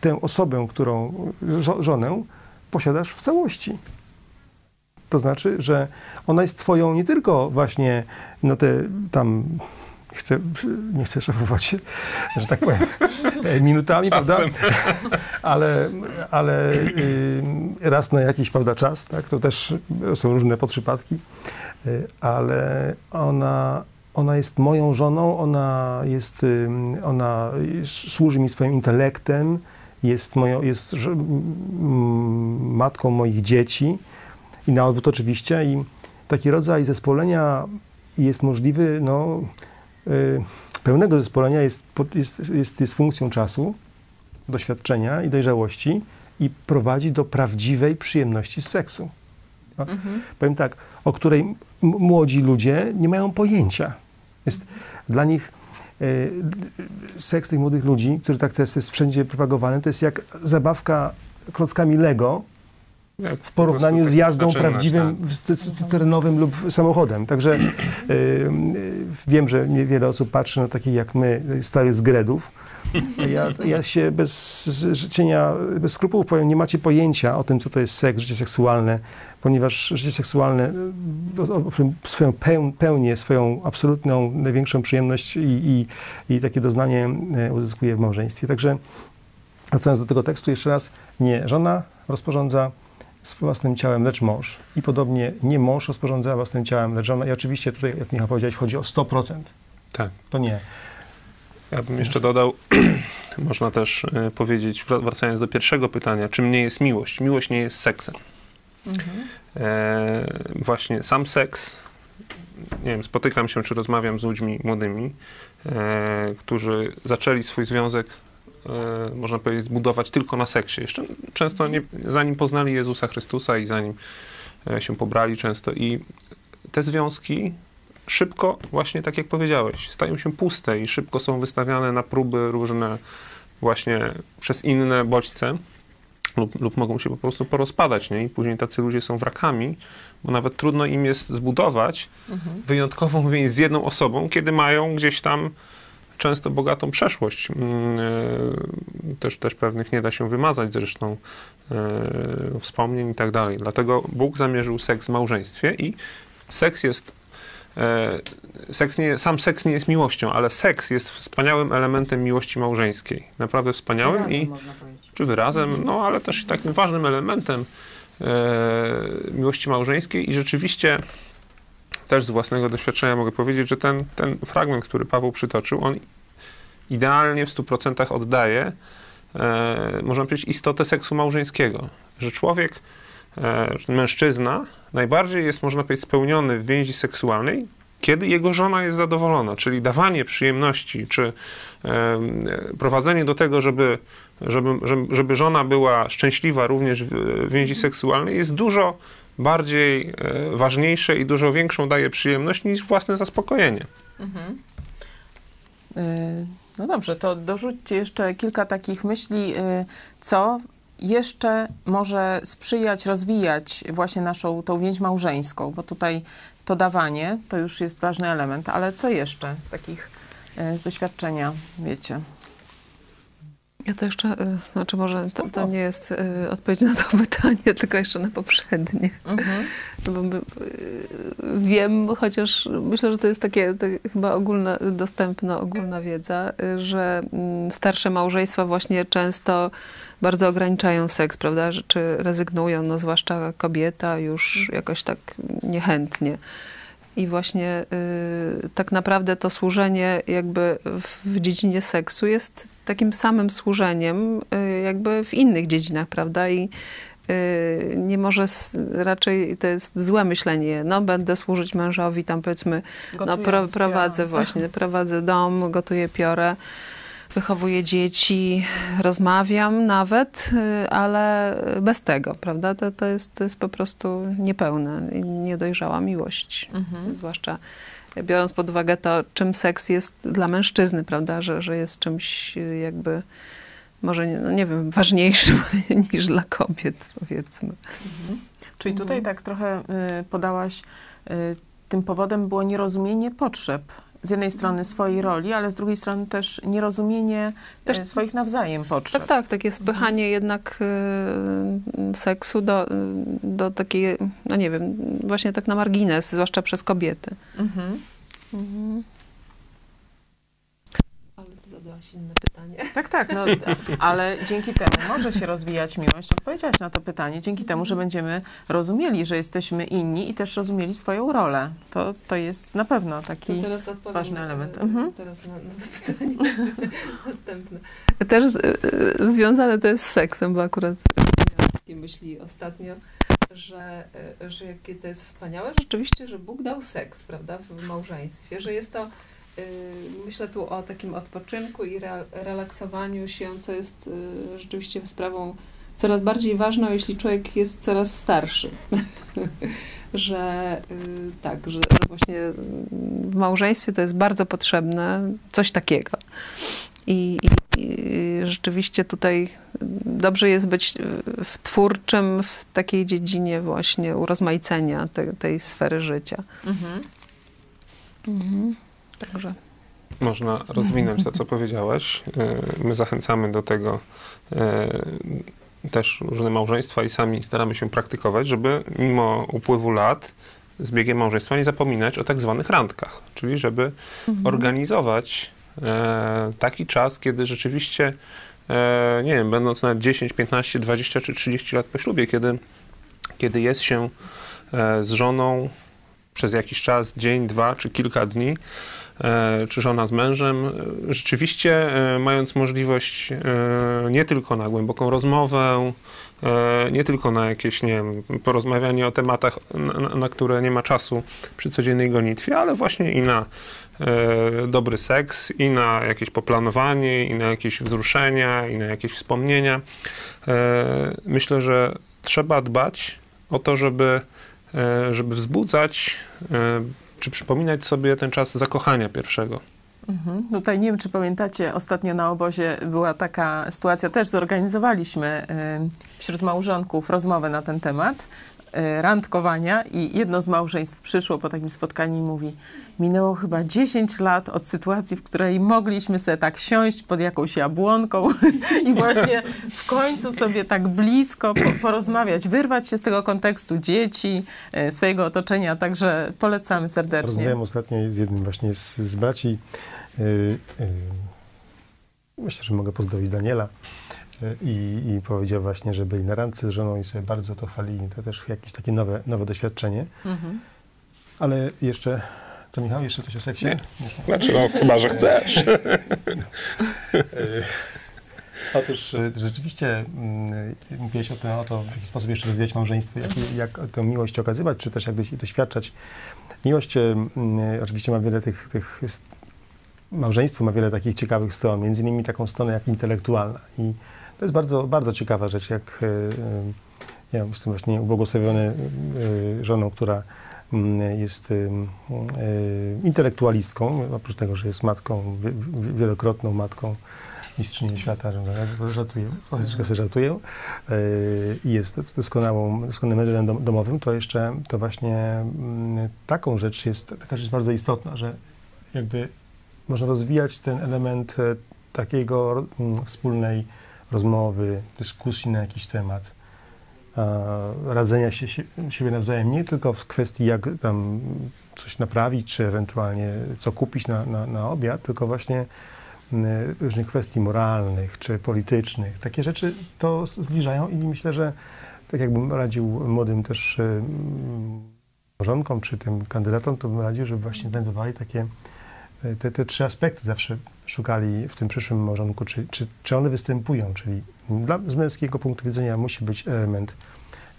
tę osobę, którą, żo- żonę, posiadasz w całości. To znaczy, że ona jest twoją nie tylko właśnie, no te tam, chcę, nie chcę szafować się, że tak powiem, e, minutami, prawda? Ale, ale y, raz na jakiś, prawda, czas, tak? To też są różne podprzypadki, y, ale ona, ona jest moją żoną, ona jest, y, ona służy mi swoim intelektem, jest, moją, jest matką moich dzieci i na odwrót oczywiście. I taki rodzaj zespolenia jest możliwy, no, y, pełnego zespolenia jest, jest, jest, jest funkcją czasu, doświadczenia i dojrzałości i prowadzi do prawdziwej przyjemności z seksu. No, Powiem tak, o której młodzi ludzie nie mają pojęcia. Jest dla nich y, seks tych młodych ludzi, który tak też jest wszędzie propagowany, to jest jak zabawka klockami Lego, Jak w porównaniu po z prostu jazdą zaczynać, prawdziwym, tak. c- c- terenowym lub samochodem. Także y, y, wiem, że wiele osób patrzy na takich jak my, starych zgredów. Ja, ja się bez cienia, bez skrupułów powiem, nie macie pojęcia o tym, co to jest seks, życie seksualne, ponieważ życie seksualne swoją peł, pełnię, swoją absolutną, największą przyjemność i, i, i takie doznanie y, uzyskuje w małżeństwie. Także wracając do tego tekstu jeszcze raz, nie żona rozporządza z własnym ciałem, lecz mąż. I podobnie nie mąż rozporządza własnym ciałem, lecz żona. I oczywiście tutaj, jak Michał powiedziałeś, chodzi o 100%. Tak. To nie. Ja bym jeszcze dodał, można też e, powiedzieć, wra- wracając do pierwszego pytania, czym nie jest miłość? Miłość nie jest seksem. E, właśnie sam seks, nie wiem, spotykam się czy rozmawiam z ludźmi młodymi, e, którzy zaczęli swój związek, można powiedzieć, zbudować tylko na seksie. Jeszcze często nie, zanim poznali Jezusa Chrystusa i zanim e, się pobrali często i te związki szybko, właśnie tak jak powiedziałeś, stają się puste i szybko są wystawiane na próby różne właśnie przez inne bodźce lub, lub mogą się po prostu porozpadać, nie? I później tacy ludzie są wrakami, bo nawet trudno im jest zbudować wyjątkową więź z jedną osobą, kiedy mają gdzieś tam często bogatą przeszłość. Mm, e, Też, też pewnych nie da się wymazać zresztą e, wspomnień i tak dalej. Dlatego Bóg zamierzył seks w małżeństwie i seks jest e, seks nie, sam seks nie jest miłością, ale seks jest wspaniałym elementem miłości małżeńskiej. Naprawdę wspaniałym i czy wyrazem, no ale też i takim ważnym elementem e, miłości małżeńskiej i rzeczywiście też z własnego doświadczenia mogę powiedzieć, że ten, ten fragment, który Paweł przytoczył, on idealnie w 100% oddaje, e, można powiedzieć, istotę seksu małżeńskiego. Że człowiek, e, mężczyzna, najbardziej jest, można powiedzieć, spełniony w więzi seksualnej, kiedy jego żona jest zadowolona, czyli dawanie przyjemności, czy e, prowadzenie do tego, żeby, żeby, żeby, żona była szczęśliwa również w w więzi seksualnej, jest dużo bardziej e, ważniejsze i dużo większą daje przyjemność niż własne zaspokojenie. Y, No dobrze, to dorzućcie jeszcze kilka takich myśli, y, co jeszcze może sprzyjać, rozwijać właśnie naszą tą więź małżeńską, bo tutaj to dawanie to już jest ważny element, ale co jeszcze z takich z doświadczenia, wiecie? Ja to jeszcze, y, znaczy może to, to nie jest y, odpowiedź na to pytanie, tylko jeszcze na poprzednie. No bo y, wiem, chociaż myślę, że to jest takie tak chyba ogólna, dostępna ogólna wiedza, że mm, starsze małżeństwa właśnie często bardzo ograniczają seks, prawda? Czy rezygnują, no zwłaszcza kobieta już jakoś tak niechętnie. I właśnie y, tak naprawdę to służenie jakby w, dziedzinie seksu jest takim samym służeniem y, jakby w innych dziedzinach, prawda? I y, nie może, raczej to jest złe myślenie, no będę służyć mężowi, tam powiedzmy, no pro, Gotując, prowadzę piorąc. właśnie, prowadzę dom, gotuję piorę, wychowuję dzieci, rozmawiam nawet, y, ale bez tego, prawda? To, to, jest, to jest po prostu niepełne i niedojrzała miłość. Mhm. Zwłaszcza biorąc pod uwagę to, czym seks jest dla mężczyzny, prawda? Że, że jest czymś y, jakby może, nie, no nie wiem, ważniejszym niż dla kobiet, powiedzmy. Czyli tutaj Mhm. tak trochę y, podałaś, y, tym powodem było nierozumienie potrzeb. Z jednej strony swojej roli, ale z drugiej strony też nierozumienie Też- też swoich nawzajem potrzeb. Tak, tak, takie spychanie jednak y, seksu do, do takiej, no nie wiem, właśnie tak na margines, zwłaszcza przez kobiety. Mhm. Ale inne pytanie. Tak, tak, no, ale dzięki temu może się rozwijać miłość. Odpowiedziałaś na to pytanie. Dzięki temu, że będziemy rozumieli, że jesteśmy inni i też rozumieli swoją rolę. To, to jest na pewno taki... ważny element. e, Mhm. teraz na, na to pytanie następne. Też e, e, związane to jest z seksem, bo akurat miałam takie myśli ostatnio, że, e, że jakie to jest wspaniałe rzeczywiście, że Bóg dał seks, prawda, w małżeństwie, że jest to Myślę tu o takim odpoczynku i re- relaksowaniu się, co jest e, rzeczywiście coraz bardziej ważną, jeśli człowiek jest coraz starszy. że y, tak, że, że właśnie y, w małżeństwie to jest bardzo potrzebne coś takiego. I, i, i rzeczywiście tutaj dobrze jest być y, w twórczym, w takiej dziedzinie właśnie urozmaicenia te, tej sfery życia. Mhm. Można rozwinąć to, co powiedziałeś. E, My zachęcamy do tego e, też różne małżeństwa i sami staramy się praktykować, żeby mimo upływu lat z biegiem małżeństwa nie zapominać o tak zwanych randkach, czyli żeby organizować e, taki czas, kiedy rzeczywiście, nie wiem, będąc nawet 10, 15, 20 czy 30 lat po ślubie, kiedy, kiedy jest się z żoną przez jakiś czas, dzień, dwa czy kilka dni, czy żona z mężem, e, rzeczywiście e, mając możliwość e, nie tylko na głęboką rozmowę, e, nie tylko na jakieś, nie wiem, porozmawianie o tematach, na, które nie ma czasu przy codziennej gonitwie, ale właśnie i na e, dobry seks, i na jakieś poplanowanie, i na jakieś wzruszenia, i na jakieś wspomnienia. E, Myślę, że trzeba dbać o to, żeby, e, żeby wzbudzać e, czy przypominać sobie ten czas zakochania pierwszego. Mhm. Tutaj nie wiem, czy pamiętacie, ostatnio na obozie była taka sytuacja, też zorganizowaliśmy y, wśród małżonków rozmowę na ten temat. E, randkowania i jedno z małżeństw przyszło po takim spotkaniu i mówi, minęło chyba 10 lat od sytuacji, w której mogliśmy sobie tak siąść pod jakąś jabłonką i właśnie w końcu sobie tak blisko po, porozmawiać, wyrwać się z tego kontekstu dzieci, e, swojego otoczenia, także polecamy serdecznie. Rozmawiałem ostatnio z jednym właśnie z, z braci. Yy, myślę, że mogę pozdrowić Daniela. I, I powiedział właśnie, że byli na randce z żoną i sobie bardzo to chwalili. To też jakieś takie nowe, nowe doświadczenie. Mhm. Ale jeszcze, to Michał, jeszcze coś o seksie? Nie. Znaczy, no, chyba, że chcesz. Otóż y, rzeczywiście mm, mówiłeś o, tym, o to, w jaki sposób jeszcze rozwijać małżeństwo, jak, jak tę miłość okazywać, czy też jak doś- doświadczać. Miłość y, y, oczywiście ma wiele tych, tych małżeństwo ma wiele takich ciekawych stron, między innymi taką stronę jak intelektualna. I to jest bardzo, bardzo ciekawa rzecz, jak y, y, ja jestem właśnie ubłogosławiony y, żoną, która mm, jest intelektualistką, oprócz tego, że jest matką, wi- wi- wielokrotną matką mistrzynią świata, żartuję, troszeczkę sobie żartuję, i jest doskonałą, doskonałym menedżerem dom- domowym, to jeszcze to właśnie mm, taką rzecz jest, taka rzecz bardzo istotna, że jakby można rozwijać ten element e, takiego mm, wspólnej rozmowy, dyskusji na jakiś temat, e, radzenia się sie- siebie nawzajem, nie tylko w kwestii jak tam coś naprawić, czy ewentualnie co kupić na, na, na obiad, tylko właśnie różnych kwestii moralnych czy politycznych. Takie rzeczy to zbliżają i myślę, że tak jakbym radził młodym też em, małżonkom czy tym kandydatom, to bym radził, żeby właśnie wędrowali takie e, te, te trzy aspekty zawsze szukali w tym przyszłym małżonku, czy, czy, czy one występują, czyli dla, z męskiego punktu widzenia musi być element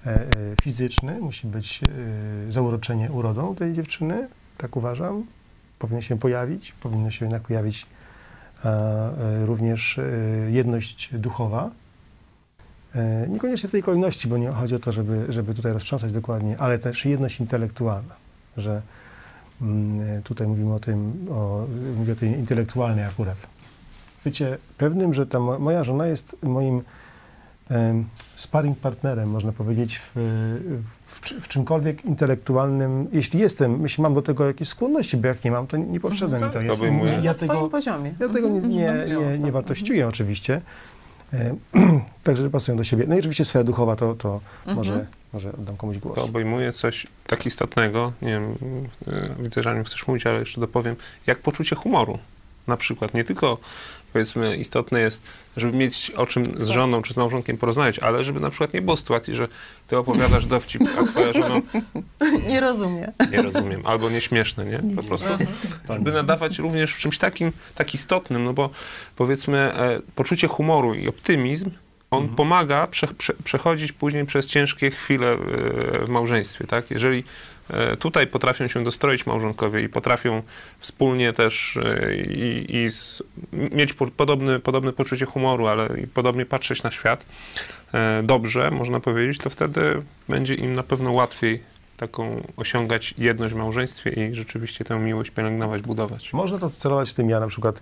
e, e, fizyczny, musi być e, zauroczenie urodą tej dziewczyny, tak uważam, powinno się pojawić, powinno się jednak pojawić również jedność duchowa. Niekoniecznie w tej kolejności, bo nie chodzi o to, żeby, żeby tutaj roztrząsać dokładnie, ale też jedność intelektualna, że tutaj mówimy o tym, o, mówię o tej intelektualnej akurat. Wiecie, pewnym, że ta mo- moja żona jest moim sparring partnerem, można powiedzieć, w, w, w czymkolwiek intelektualnym, jeśli jestem, jeśli mam do tego jakieś skłonności, bo jak nie mam, to niepotrzebne mi to jest. Ja na tego, swoim poziomie. ja tego nie, Mhm. nie, nie, sobie. nie wartościuję oczywiście. E, Także pasują do siebie. No i oczywiście sfera duchowa, to, to Mhm. może, może oddam komuś głos. To obejmuje coś tak istotnego, nie wiem, y, widzę, że nie chcesz mówić, ale jeszcze dopowiem, jak poczucie humoru. Na przykład nie tylko, powiedzmy, istotne jest, żeby mieć o czym z żoną czy z małżonkiem porozmawiać, ale żeby na przykład nie było sytuacji, że ty opowiadasz dowcip, a twoja żona Nie rozumie. nie rozumiem, albo nieśmieszne, nie? Po prostu, żeby nadawać również w czymś takim, tak istotnym, no bo powiedzmy, e, poczucie humoru i optymizm, on pomaga prze, prze, przechodzić później przez ciężkie chwile e, w małżeństwie, tak? Jeżeli tutaj potrafią się dostroić małżonkowie i potrafią wspólnie też e, i, i z, mieć po, podobny, podobne poczucie humoru, ale i podobnie patrzeć na świat e, dobrze, można powiedzieć, to wtedy będzie im na pewno łatwiej taką osiągać jedność w małżeństwie i rzeczywiście tę miłość pielęgnować, budować. Można to celować w tym. Ja na przykład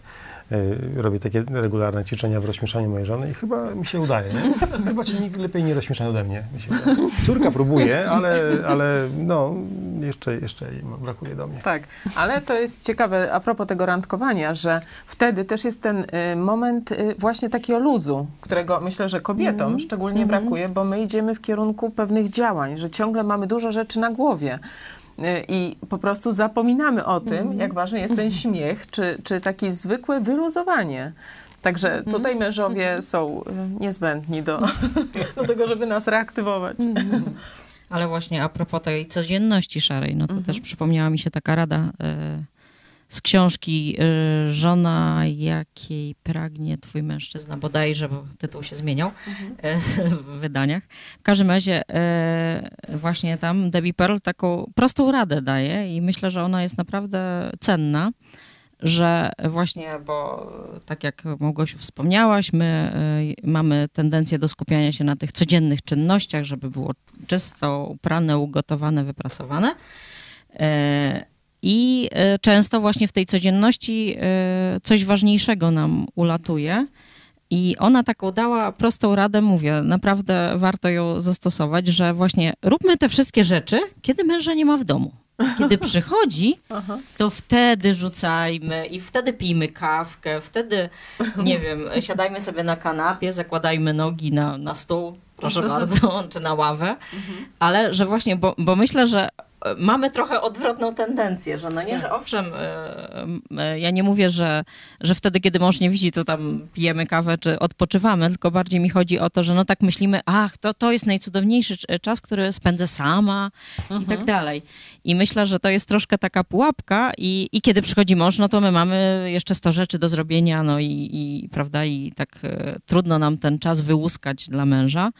robię takie regularne ćwiczenia w rozśmieszaniu mojej żony i chyba mi się udaje. Nie? Chyba ci nikt lepiej nie rozśmiesza ode mnie. Mi się udaje. Córka próbuje, ale, ale no, jeszcze, jeszcze jej brakuje do mnie. Tak, ale to jest ciekawe a propos tego randkowania, że wtedy też jest ten y, moment y, właśnie takiego luzu, którego myślę, że kobietom szczególnie brakuje, bo my idziemy w kierunku pewnych działań, że ciągle mamy dużo rzeczy na głowie. Y, I po prostu zapominamy o tym, jak ważny jest ten śmiech, czy, czy takie zwykłe wyluzowanie. Także tutaj mężowie są y, niezbędni do, do tego, żeby nas reaktywować. Ale właśnie a propos tej codzienności szarej, no to Mhm. też przypomniała mi się taka rada e, z książki e, Żona, jakiej pragnie twój mężczyzna, bodajże, bo tytuł się zmieniał e, w wydaniach. W każdym razie e, właśnie tam Debbie Pearl taką prostą radę daje i myślę, że ona jest naprawdę cenna że właśnie, bo tak jak Małgosiu wspomniałaś, my y, mamy tendencję do skupiania się na tych codziennych czynnościach, żeby było czysto uprane, ugotowane, wyprasowane. I e, często właśnie w tej codzienności e, coś ważniejszego nam ulatuje. I ona taką dała prostą radę, mówię, naprawdę warto ją zastosować, że właśnie róbmy te wszystkie rzeczy, kiedy męża nie ma w domu. Kiedy przychodzi, to wtedy rzucajmy i wtedy pijmy kawkę, wtedy, nie wiem, siadajmy sobie na kanapie, zakładajmy nogi na, na stół, proszę bardzo, czy na ławę, ale że właśnie, bo, bo myślę, że mamy trochę odwrotną tendencję, że no nie, że owszem, e, e, ja nie mówię, że, że wtedy, kiedy mąż nie widzi, to tam pijemy kawę czy odpoczywamy, tylko bardziej mi chodzi o to, że no tak myślimy, ach, to, to jest najcudowniejszy cz- czas, który spędzę sama i tak dalej. I myślę, że to jest troszkę taka pułapka i, i kiedy przychodzi mąż, no to my mamy jeszcze 100 rzeczy do zrobienia, no i, i prawda, i tak e, trudno nam ten czas wyłuskać dla męża.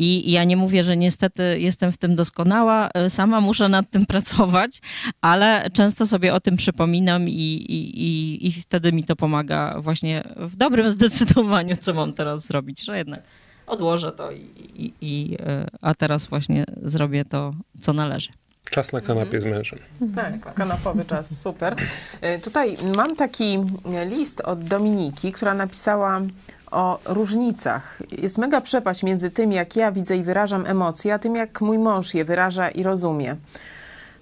I, ja nie mówię, że niestety jestem w tym doskonała, e, sama muszę nad tym pracować, ale często sobie o tym przypominam i, i, i, i wtedy mi to pomaga właśnie w dobrym zdecydowaniu, co mam teraz zrobić, że jednak odłożę to i, i, i e, a teraz właśnie zrobię to, co należy. Czas na kanapie z mężem. Tak, kanapowy czas, super. Y, Tutaj mam taki list od Dominiki, która napisała o różnicach. Jest mega przepaść między tym, jak ja widzę i wyrażam emocje, a tym, jak mój mąż je wyraża i rozumie.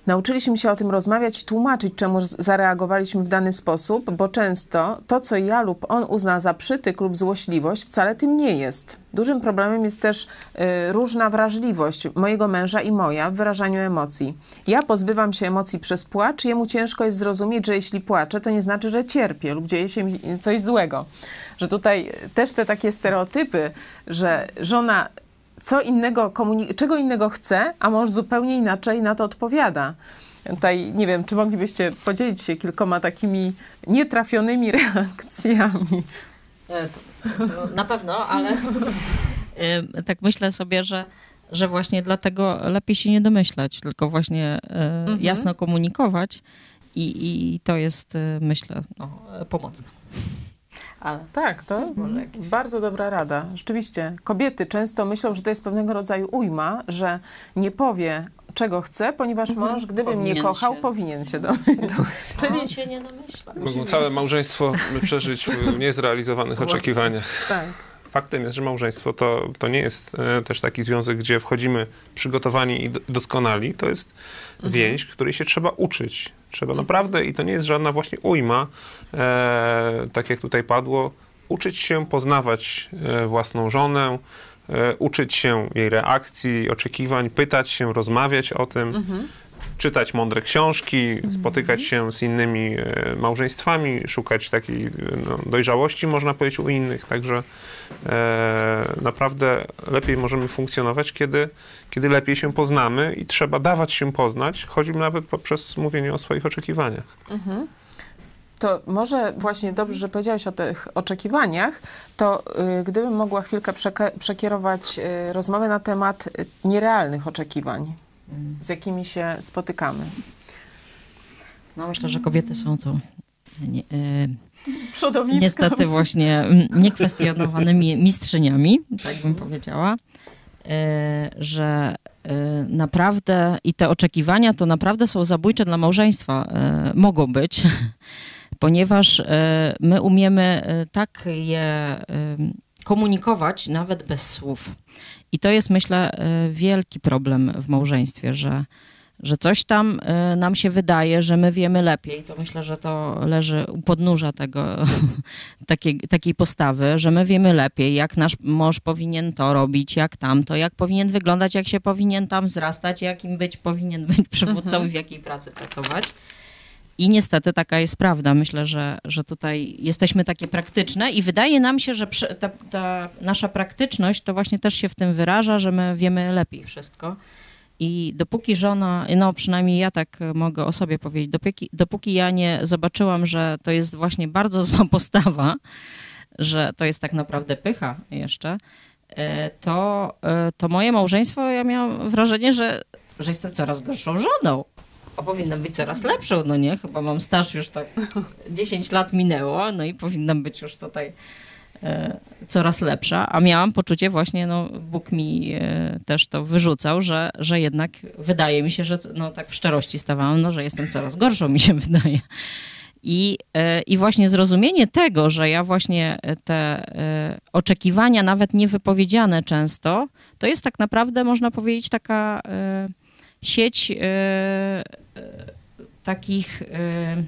Nauczyliśmy się o tym rozmawiać i tłumaczyć, czemu zareagowaliśmy w dany sposób, bo często to, co ja lub on uzna za przytyk lub złośliwość, wcale tym nie jest. Dużym problemem jest też y, różna wrażliwość mojego męża i moja w wyrażaniu emocji. Ja pozbywam się emocji przez płacz, jemu ciężko jest zrozumieć, że jeśli płaczę, to nie znaczy, że cierpię lub dzieje się coś złego. Że tutaj też te takie stereotypy, że żona co innego, komuni- czego innego chce, a mąż zupełnie inaczej na to odpowiada. Tutaj nie wiem, czy moglibyście podzielić się kilkoma takimi nietrafionymi reakcjami. E, Na pewno, ale e, tak myślę sobie, że, że właśnie dlatego lepiej się nie domyślać, tylko właśnie e, jasno komunikować i, i to jest, myślę, no, pomocne. Ale Tak, to jakieś- bardzo dobra rada. Rzeczywiście, kobiety często myślą, że to jest pewnego rodzaju ujma, że nie powie, czego chce, ponieważ mąż, gdyby mnie kochał, się. powinien się domyślać. Czyli on się nie domyśla. Mogą całe małżeństwo przeżyć w niezrealizowanych Właśnie. oczekiwaniach. Tak. Faktem jest, że małżeństwo to, to nie jest e, też taki związek, gdzie wchodzimy przygotowani i do- doskonali. To jest więź, której się trzeba uczyć. Trzeba naprawdę, i to nie jest żadna właśnie ujma, e, tak jak tutaj padło, uczyć się poznawać e, własną żonę, e, uczyć się jej reakcji, oczekiwań, pytać się, rozmawiać o tym czytać mądre książki, spotykać się z innymi e, małżeństwami, szukać takiej e, no, dojrzałości, można powiedzieć, u innych. Także e, naprawdę lepiej możemy funkcjonować, kiedy, kiedy lepiej się poznamy i trzeba dawać się poznać, choćby nawet poprzez mówienie o swoich oczekiwaniach. To może właśnie dobrze, że powiedziałeś o tych oczekiwaniach, to y, gdybym mogła chwilkę przekierować y, rozmowę na temat y, nierealnych oczekiwań, z jakimi się spotykamy. No myślę, że kobiety są tu nie, Przodownictwo. niestety właśnie niekwestionowanymi mistrzyniami, tak bym powiedziała, e, że e, naprawdę i te oczekiwania to naprawdę są zabójcze dla małżeństwa. Mogą być, ponieważ my umiemy tak je komunikować nawet bez słów. I to jest, myślę, e, wielki problem w małżeństwie, że że coś tam e, nam się wydaje, że my wiemy lepiej. To myślę, że to leży u podnóża tego, takiej, takiej postawy, że my wiemy lepiej, jak nasz mąż powinien to robić, jak tamto, jak powinien wyglądać, jak się powinien tam wzrastać, jakim być powinien być przywódcą i w jakiej pracy pracować. I niestety taka jest prawda. Myślę, że, że tutaj jesteśmy takie praktyczne i wydaje nam się, że ta, ta nasza praktyczność to właśnie też się w tym wyraża, że my wiemy lepiej wszystko. I dopóki żona, no przynajmniej ja tak mogę o sobie powiedzieć, dopóki, dopóki ja nie zobaczyłam, że to jest właśnie bardzo zła postawa, że to jest tak naprawdę pycha jeszcze, e, to, e, to moje małżeństwo, ja miałam wrażenie, że, że jestem coraz gorszą żoną. A powinnam być coraz lepszą, no nie? Chyba mam staż już tak 10 lat minęło, no i powinnam być już tutaj e, coraz lepsza, a miałam poczucie właśnie, no Bóg mi e, też to wyrzucał, że, że jednak wydaje mi się, że no tak w szczerości stawałam, no że jestem coraz gorszą, mi się wydaje. I, e, I właśnie zrozumienie tego, że ja właśnie te e, oczekiwania, nawet niewypowiedziane często, to jest tak naprawdę, można powiedzieć, taka e, sieć e, e, takich e,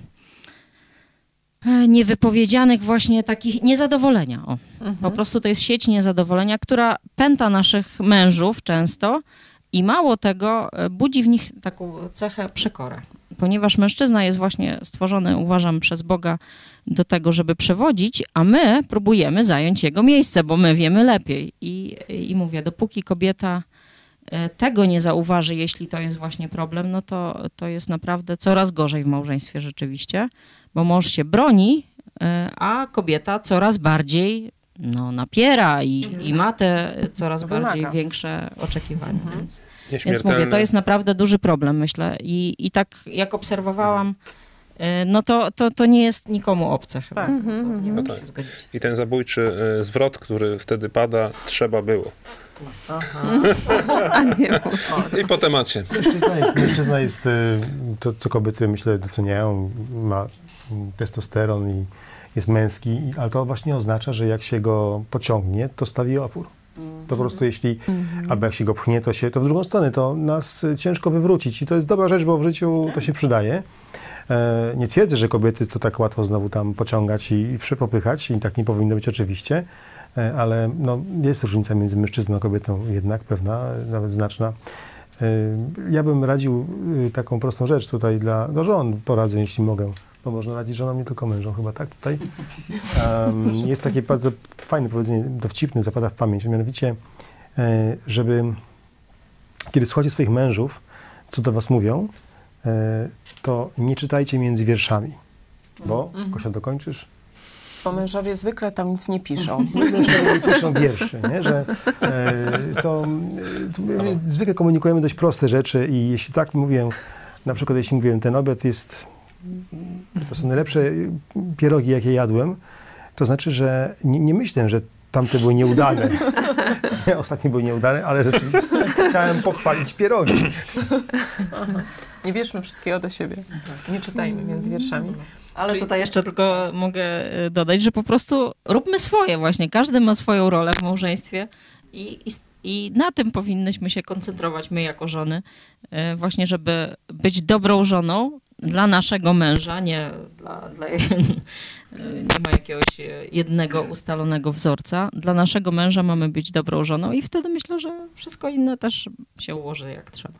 niewypowiedzianych właśnie takich niezadowolenia. O. Po prostu to jest sieć niezadowolenia, która pęta naszych mężów często i mało tego, budzi w nich taką cechę przekorę. Ponieważ mężczyzna jest właśnie stworzony, uważam, przez Boga do tego, żeby przewodzić, a my próbujemy zająć jego miejsce, bo my wiemy lepiej. I, i mówię, dopóki kobieta tego nie zauważy, jeśli to jest właśnie problem, no to, to jest naprawdę coraz gorzej w małżeństwie rzeczywiście, bo mąż się broni, e, a kobieta coraz bardziej no, napiera i, i ma te coraz Wymaga. bardziej większe oczekiwania. Więc, więc Nieśmiertelne. mówię, to jest naprawdę duży problem, myślę. I, i tak jak obserwowałam, e, no to, to, to nie jest nikomu obce chyba. Tak. To nie No mogę tak. się zgodzić. I ten zabójczy zwrot, który wtedy pada, trzeba było. A nie. I po temacie. Mężczyzna jest, mężczyzna jest y, to, co kobiety myślę doceniają, ma testosteron i jest męski, ale to właśnie oznacza, że jak się go pociągnie, to stawi opór. To po prostu jeśli, albo jak się go pchnie, to się, to w drugą stronę, to nas ciężko wywrócić i to jest dobra rzecz, bo w życiu to się przydaje. E, Nie twierdzę, że kobiety to tak łatwo znowu tam pociągać i, i przepopychać i tak nie powinno być oczywiście, ale no, jest różnica między mężczyzną a kobietą jednak pewna, nawet znaczna. E, Ja bym radził y, taką prostą rzecz tutaj dla do żon, poradzę, jeśli mogę, bo można radzić żonom, nie tylko mężom chyba, tak? Tutaj Em, jest takie bardzo fajne powiedzenie, dowcipne, zapada w pamięć, mianowicie, e, żeby kiedy słuchacie swoich mężów, co do was mówią, e, to nie czytajcie między wierszami, bo, Kosia, dokończysz? Bo mężowie zwykle tam nic nie piszą. Mężczyźni piszą wierszy, nie? że e, to, e, to my zwykle komunikujemy dość proste rzeczy i jeśli tak mówię, na przykład jeśli mówię, ten obiad jest, to są najlepsze pierogi, jakie jadłem, to znaczy, że nie, nie myślę, że tamte były nieudane. Ostatnie były nieudane, ale rzeczywiście chciałem pochwalić pierogi. Nie bierzmy wszystkiego do siebie. Nie czytajmy między wierszami. Ale tutaj jeszcze tylko mogę y, dodać, że po prostu róbmy swoje właśnie. Każdy ma swoją rolę w małżeństwie i, i, i na tym powinnyśmy się koncentrować my jako żony, y, właśnie żeby być dobrą żoną dla naszego męża, nie dla, dla nie ma jakiegoś y, jednego ustalonego wzorca. Dla naszego męża mamy być dobrą żoną i wtedy myślę, że wszystko inne też się ułoży jak trzeba.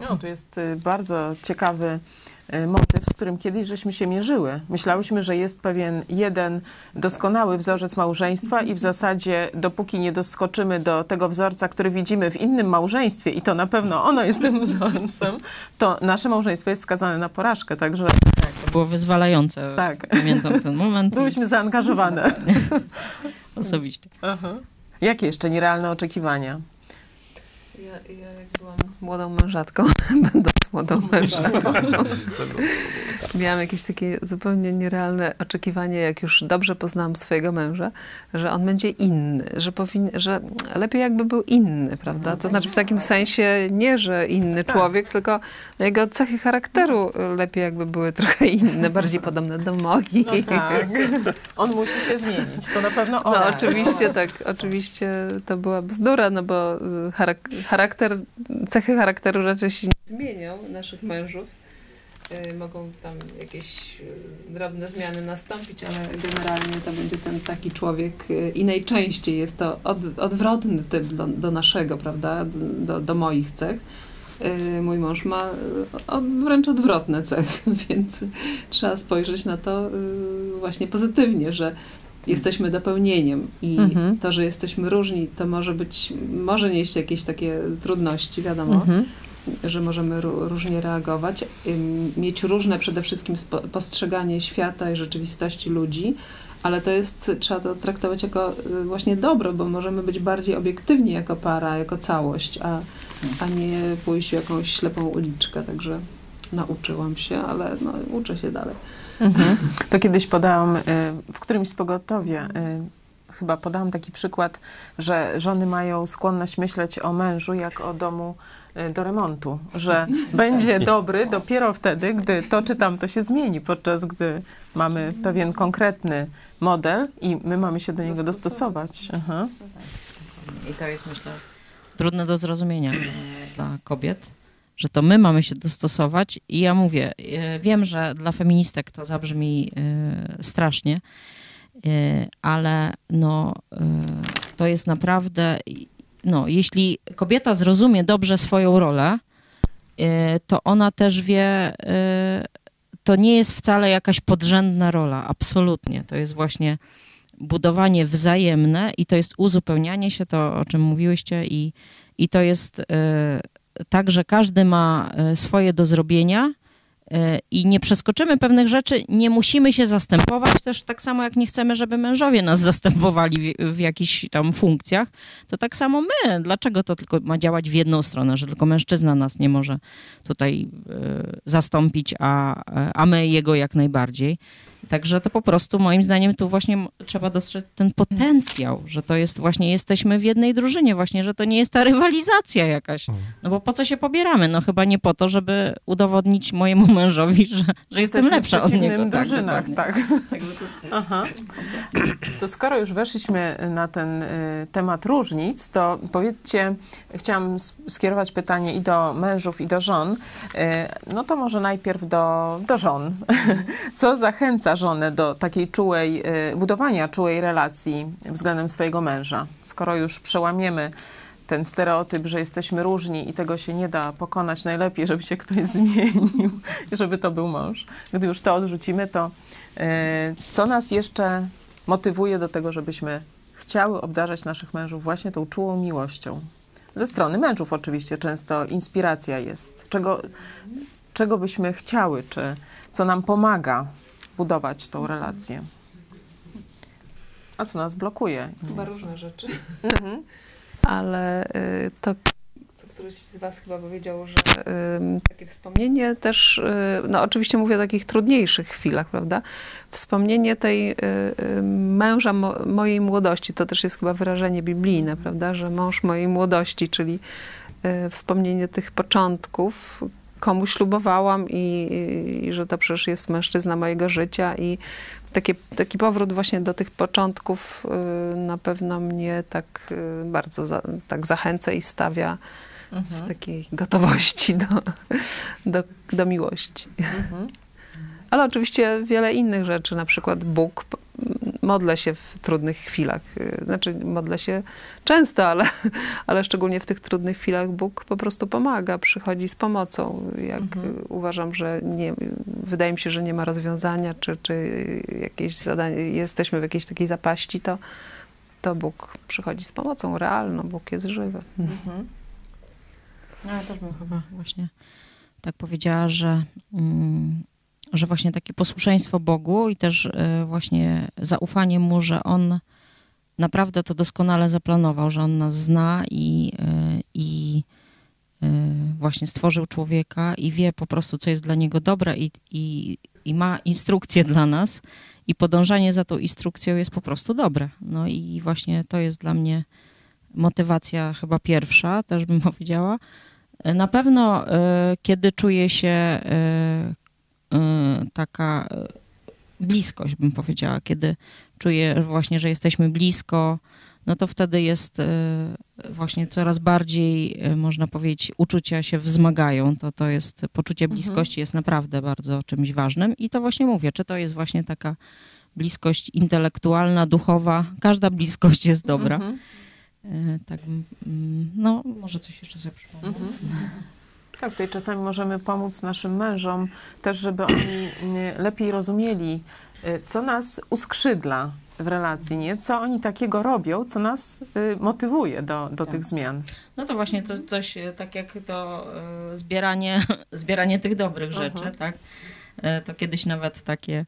No, tu jest bardzo ciekawy motyw, z którym kiedyś żeśmy się mierzyły. Myślałyśmy, że jest pewien jeden doskonały wzorzec małżeństwa i w zasadzie dopóki nie doskoczymy do tego wzorca, który widzimy w innym małżeństwie i to na pewno ono jest tym wzorcem, to nasze małżeństwo jest skazane na porażkę. Także To było wyzwalające. tak, Pamiętam ten moment. byłyśmy zaangażowane. Osobiście. Jakie jeszcze nierealne oczekiwania? Ja, ja jak byłam młodą mężatką, będąc młodą mężatką, miałam jakieś takie zupełnie nierealne oczekiwanie, jak już dobrze poznałam swojego męża, że on będzie inny, że, powin, że lepiej jakby był inny, prawda? To znaczy w takim sensie nie, że inny człowiek, tylko jego cechy charakteru lepiej jakby były trochę inne, bardziej podobne do moich. Tak. On musi się zmienić. To na pewno on. No oczywiście tak, oczywiście to była bzdura, no bo y, charak charakter, cechy charakteru raczej się nie zmienią naszych mężów. Y, Mogą tam jakieś y, drobne zmiany nastąpić, ale generalnie to będzie ten taki człowiek y, i najczęściej jest to od, odwrotny typ do, do naszego, prawda, do, do moich cech. Mój mąż ma wręcz odwrotne cechy, więc trzeba spojrzeć na to właśnie pozytywnie, że jesteśmy dopełnieniem i Mhm. to, że jesteśmy różni, to może być, może nieść jakieś takie trudności, wiadomo, Mhm. że możemy ró- różnie reagować, mieć różne przede wszystkim postrzeganie świata i rzeczywistości ludzi, ale to jest, trzeba to traktować jako y, właśnie dobro, bo możemy być bardziej obiektywni jako para, jako całość, a, a nie pójść w jakąś ślepą uliczkę, także nauczyłam się, ale no, uczę się dalej. Mhm. To kiedyś podałam y, w którymś z pogotowia y, chyba podałam taki przykład, że żony mają skłonność myśleć o mężu jak o domu y, do remontu, że będzie dobry dopiero wtedy, gdy to czy tamto się zmieni, podczas gdy mamy pewien konkretny model i my mamy się do niego dostosować. Aha. I to jest, myślę, trudne do zrozumienia dla kobiet, że to my mamy się dostosować. I ja mówię, e, wiem, że dla feministek to zabrzmi e, strasznie, e, ale no, to jest naprawdę, no, jeśli kobieta zrozumie dobrze swoją rolę, to ona też wie, to nie jest wcale jakaś podrzędna rola, absolutnie. To jest właśnie budowanie wzajemne i to jest uzupełnianie się, to o czym mówiłyście, i, i to jest tak, że każdy ma e, swoje do zrobienia e, i nie przeskoczymy pewnych rzeczy, nie musimy się zastępować też tak samo jak nie chcemy, żeby mężowie nas zastępowali w, w jakichś tam funkcjach, to tak samo my. Dlaczego to tylko ma działać w jedną stronę, że tylko mężczyzna nas nie może tutaj e, zastąpić, a, a my jego jak najbardziej. Także to po prostu moim zdaniem tu właśnie trzeba dostrzec ten potencjał, że to jest właśnie, jesteśmy w jednej drużynie właśnie, że to nie jest ta rywalizacja jakaś. No bo po co się pobieramy? No chyba nie po to, żeby udowodnić mojemu mężowi, że, że jestem Jesteśmy lepsza w od niego. drużynach, dokładnie. tak. Aha. To skoro już weszliśmy na ten y, temat różnic, to powiedzcie, chciałam skierować pytanie i do mężów, i do żon. Y, no to może najpierw do, do żon. Co zachęca do takiej czułej, y, budowania czułej relacji względem swojego męża? Skoro już przełamiemy ten stereotyp, że jesteśmy różni i tego się nie da pokonać najlepiej, żeby się ktoś zmienił, żeby to był mąż. Gdy już to odrzucimy, to e, co nas jeszcze motywuje do tego, żebyśmy chciały obdarzać naszych mężów właśnie tą czułą miłością? Ze strony mężów oczywiście często inspiracja jest. Czego, czego byśmy chciały, czy co nam pomaga budować tą relację? A co nas blokuje? Chyba różne rzeczy. Mhm. Ale y, to, co któryś z Was chyba powiedział, że ym, takie wspomnienie też, y, no oczywiście mówię o takich trudniejszych chwilach, prawda? Wspomnienie tej y, y, męża mo, mojej młodości, to też jest chyba wyrażenie biblijne, prawda? Że mąż mojej młodości, czyli y, wspomnienie tych początków, komu ślubowałam i, i że to przecież jest mężczyzna mojego życia i takie, taki powrót właśnie do tych początków y, na pewno mnie tak y, bardzo za, tak zachęca i stawia w Mhm. takiej gotowości do, do, do miłości. Mhm. Ale oczywiście wiele innych rzeczy, na przykład Bóg. Modlę się w trudnych chwilach. y, Znaczy, modlę się często, ale, ale szczególnie w tych trudnych chwilach Bóg po prostu pomaga, przychodzi z pomocą. Jak Mhm. uważam, że nie, wydaje mi się, że nie ma rozwiązania, czy, czy jakieś zadanie, jesteśmy w jakiejś takiej zapaści, to, to Bóg przychodzi z pomocą realną. Bóg jest żywy. Mhm. No, ja też bym chyba właśnie tak powiedziała, że, mm, że właśnie takie posłuszeństwo Bogu i też e, właśnie zaufanie Mu, że On naprawdę to doskonale zaplanował, że On nas zna i, e, i e, właśnie stworzył człowieka i wie po prostu, co jest dla niego dobre i, i, i ma instrukcję dla nas i podążanie za tą instrukcją jest po prostu dobre. No i właśnie to jest dla mnie motywacja chyba pierwsza, też bym powiedziała. Na pewno, kiedy czuję się taka e, bliskość, bym powiedziała, kiedy czuję właśnie, że jesteśmy blisko, no to wtedy jest e, właśnie coraz bardziej, można powiedzieć, uczucia się wzmagają. To, to jest poczucie Mhm. bliskości jest naprawdę bardzo czymś ważnym i to właśnie mówię, czy to jest właśnie taka bliskość intelektualna, duchowa, każda bliskość jest dobra. Mhm. Tak, mm, no może coś jeszcze sobie przypomnę. Mhm. Tak, tutaj czasami możemy pomóc naszym mężom też, żeby oni y, lepiej rozumieli, y, co nas uskrzydla w relacji, nie? Co oni takiego robią, co nas y, motywuje do, do Tak. tych zmian. No to właśnie to, coś e, tak jak to zbieranie, zbieranie tych dobrych rzeczy, Mhm. tak? To kiedyś nawet takie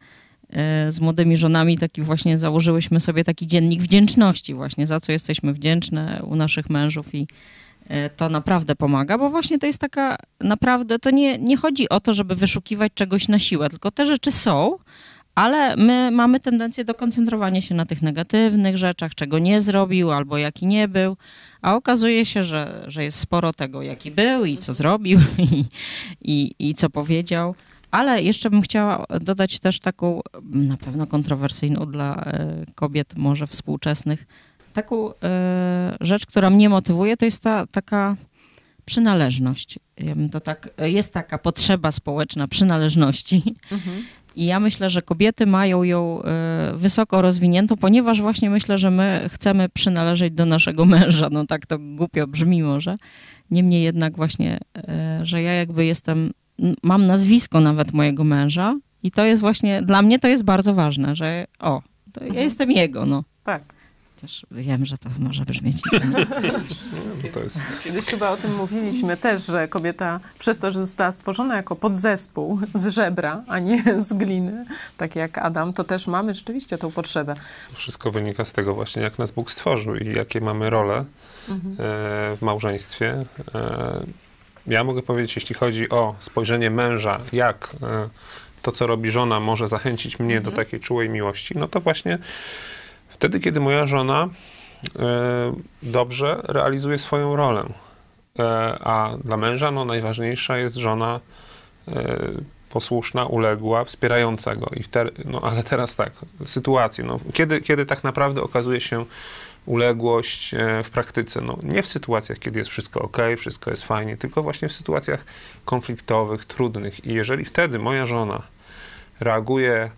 z młodymi żonami taki właśnie założyłyśmy sobie taki dziennik wdzięczności właśnie, za co jesteśmy wdzięczne u naszych mężów i to naprawdę pomaga, bo właśnie to jest taka, naprawdę, to nie, nie chodzi o to, żeby wyszukiwać czegoś na siłę, tylko te rzeczy są, ale my mamy tendencję do koncentrowania się na tych negatywnych rzeczach, czego nie zrobił albo jaki nie był, a okazuje się, że, że jest sporo tego, jaki był i co zrobił i, i, i co powiedział. Ale jeszcze bym chciała dodać też taką na pewno kontrowersyjną dla e, kobiet, może współczesnych, taką e, rzecz, która mnie motywuje, to jest ta taka przynależność. Ja bym to tak, jest taka potrzeba społeczna przynależności. I ja myślę, że kobiety mają ją e, wysoko rozwiniętą, ponieważ właśnie myślę, że my chcemy przynależeć do naszego męża. No tak to głupio brzmi może. Niemniej jednak właśnie, e, że ja jakby jestem, mam nazwisko nawet mojego męża i to jest właśnie, dla mnie to jest bardzo ważne, że o, to ja jestem jego, no. Tak. Też wiem, że to może brzmieć No, to jest Kiedyś chyba o tym mówiliśmy też, że kobieta przez to, że została stworzona jako podzespół z żebra, a nie z gliny, tak jak Adam, to też mamy rzeczywiście tą potrzebę. Wszystko wynika z tego właśnie, jak nas Bóg stworzył i jakie mamy role e, w małżeństwie. E, Ja mogę powiedzieć, jeśli chodzi o spojrzenie męża, jak e, to, co robi żona, może zachęcić mnie do takiej czułej miłości, no to właśnie wtedy, kiedy moja żona e, dobrze realizuje swoją rolę. E, A dla męża no, najważniejsza jest żona e, posłuszna, uległa, wspierająca go. I no, ale teraz tak, sytuacje. No, kiedy, kiedy tak naprawdę okazuje się uległość w praktyce? No, nie w sytuacjach, kiedy jest wszystko ok, wszystko jest fajnie, tylko właśnie w sytuacjach konfliktowych, trudnych. I jeżeli wtedy moja żona reaguje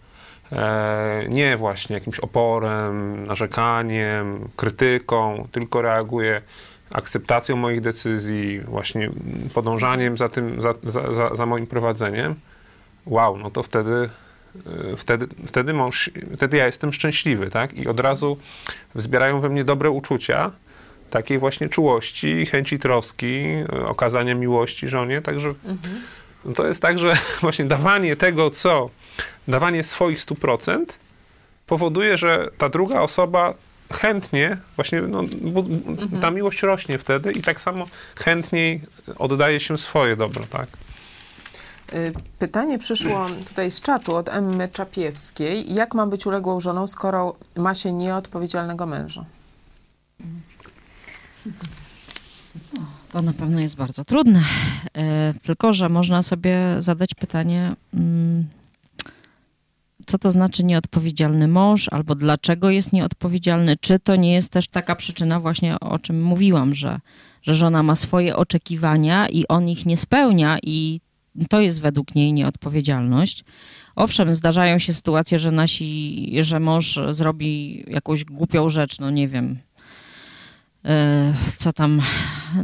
nie właśnie jakimś oporem, narzekaniem, krytyką, tylko reaguje akceptacją moich decyzji, właśnie podążaniem za tym, za, za, za, moim prowadzeniem, wow, no to wtedy, y, wtedy, wtedy, mąż, wtedy ja jestem szczęśliwy, tak? I od razu wzbierają we mnie dobre uczucia, takiej właśnie czułości, chęci troski, y, okazania miłości żonie, także no to jest tak, że właśnie dawanie tego, co, dawanie swoich 100% powoduje, że ta druga osoba chętnie, właśnie no, bo ta miłość rośnie wtedy i tak samo chętniej oddaje się swoje dobro, tak? Y, Pytanie przyszło tutaj z czatu od Emmy Czapiewskiej. Jak ma być uległą żoną, skoro ma się nieodpowiedzialnego męża? To na pewno jest bardzo trudne. E, tylko, że można sobie zadać pytanie, mm, co to znaczy nieodpowiedzialny mąż, albo dlaczego jest nieodpowiedzialny? Czy to nie jest też taka przyczyna, właśnie o czym mówiłam, że, że żona ma swoje oczekiwania i on ich nie spełnia, i to jest według niej nieodpowiedzialność. Owszem, zdarzają się sytuacje, że nasi, że mąż zrobi jakąś głupią rzecz, no nie wiem, co tam,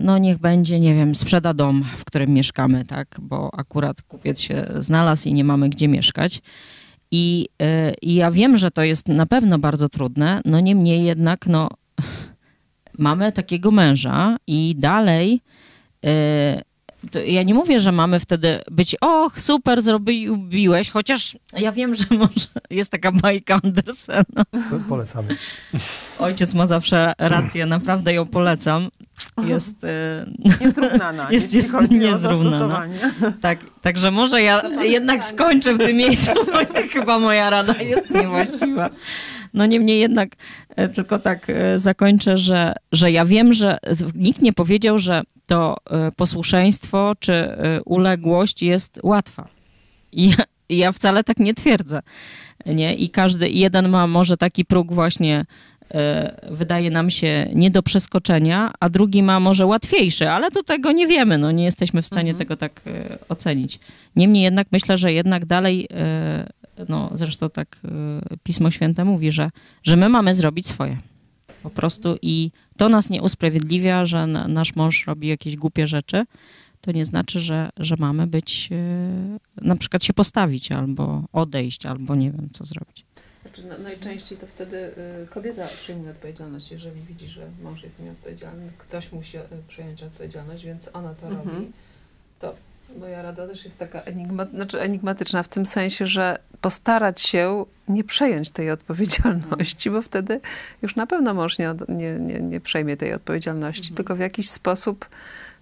no niech będzie, nie wiem, sprzeda dom, w którym mieszkamy, tak, bo akurat kupiec się znalazł i nie mamy gdzie mieszkać. I, e, I ja wiem, że to jest na pewno bardzo trudne, no niemniej jednak, no, mamy takiego męża i dalej. Ja nie mówię, że mamy wtedy być, och, super, zrobiłeś, chociaż ja wiem, że może jest taka bajka Andersena. Polecamy. Ojciec ma zawsze rację, naprawdę ją polecam. Jest, Niezrównana, Jest- jeśli jest chodzi niezrównana. o zastosowanie. tak, także może ja jednak skończę w tym miejscu, bo chyba moja rada jest niewłaściwa. No niemniej jednak e, tylko tak e, zakończę, że, że ja wiem, że nikt nie powiedział, że to e, posłuszeństwo czy uległość jest łatwa. I ja, ja wcale tak nie twierdzę. Nie? I każdy, jeden ma może taki próg właśnie wydaje nam się nie do przeskoczenia, a drugi ma może łatwiejszy, ale to tego nie wiemy, no nie jesteśmy w stanie tego tak ocenić. Niemniej jednak myślę, że jednak dalej, no zresztą tak e, Pismo Święte mówi, że, że my mamy zrobić swoje. Po prostu i to nas nie usprawiedliwia, że na, nasz mąż robi jakieś głupie rzeczy. To nie znaczy, że, że mamy być, e, na przykład się postawić albo odejść, albo nie wiem, co zrobić. Znaczy, na- najczęściej to wtedy y, kobieta przyjmuje odpowiedzialność, jeżeli widzi, że mąż jest nieodpowiedzialny, ktoś musi y, przyjąć odpowiedzialność, więc ona to Mhm. robi. To moja rada też jest taka enigma, znaczy enigmatyczna w tym sensie, że postarać się nie przejąć tej odpowiedzialności, bo wtedy już na pewno mąż nie, nie, nie, nie przejmie tej odpowiedzialności, Mhm. tylko w jakiś sposób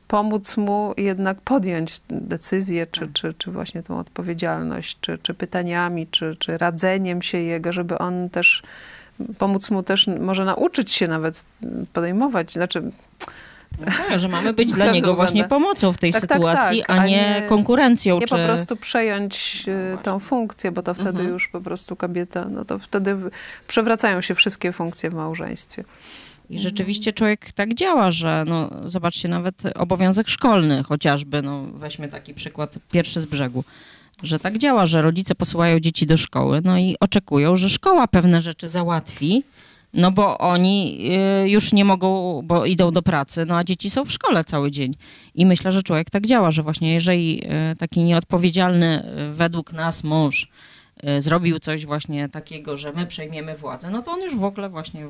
pomóc mu jednak podjąć decyzję, czy, czy, czy właśnie tą odpowiedzialność, czy, czy pytaniami, czy, czy radzeniem się jego, żeby on też pomóc mu też może nauczyć się nawet podejmować, znaczy No tak, że mamy być dla Tak niego właśnie pomocą w tej Tak, tak, sytuacji, tak, a a nie, nie- konkurencją. nie czy... po prostu przejąć y, tą funkcję, bo to wtedy Mhm. już po prostu kobieta, no to wtedy przewracają się wszystkie funkcje w małżeństwie. I rzeczywiście człowiek tak działa, że no, zobaczcie, nawet obowiązek szkolny chociażby, no, weźmy taki przykład pierwszy z brzegu, że tak działa, że rodzice posyłają dzieci do szkoły, no i oczekują, że szkoła pewne rzeczy załatwi, no bo oni y, już nie mogą, bo idą do pracy, no a dzieci są w szkole cały dzień. I myślę, że człowiek tak działa, że właśnie jeżeli y, taki nieodpowiedzialny y, według nas mąż zrobił coś właśnie takiego, że my przejmiemy władzę, no to on już w ogóle właśnie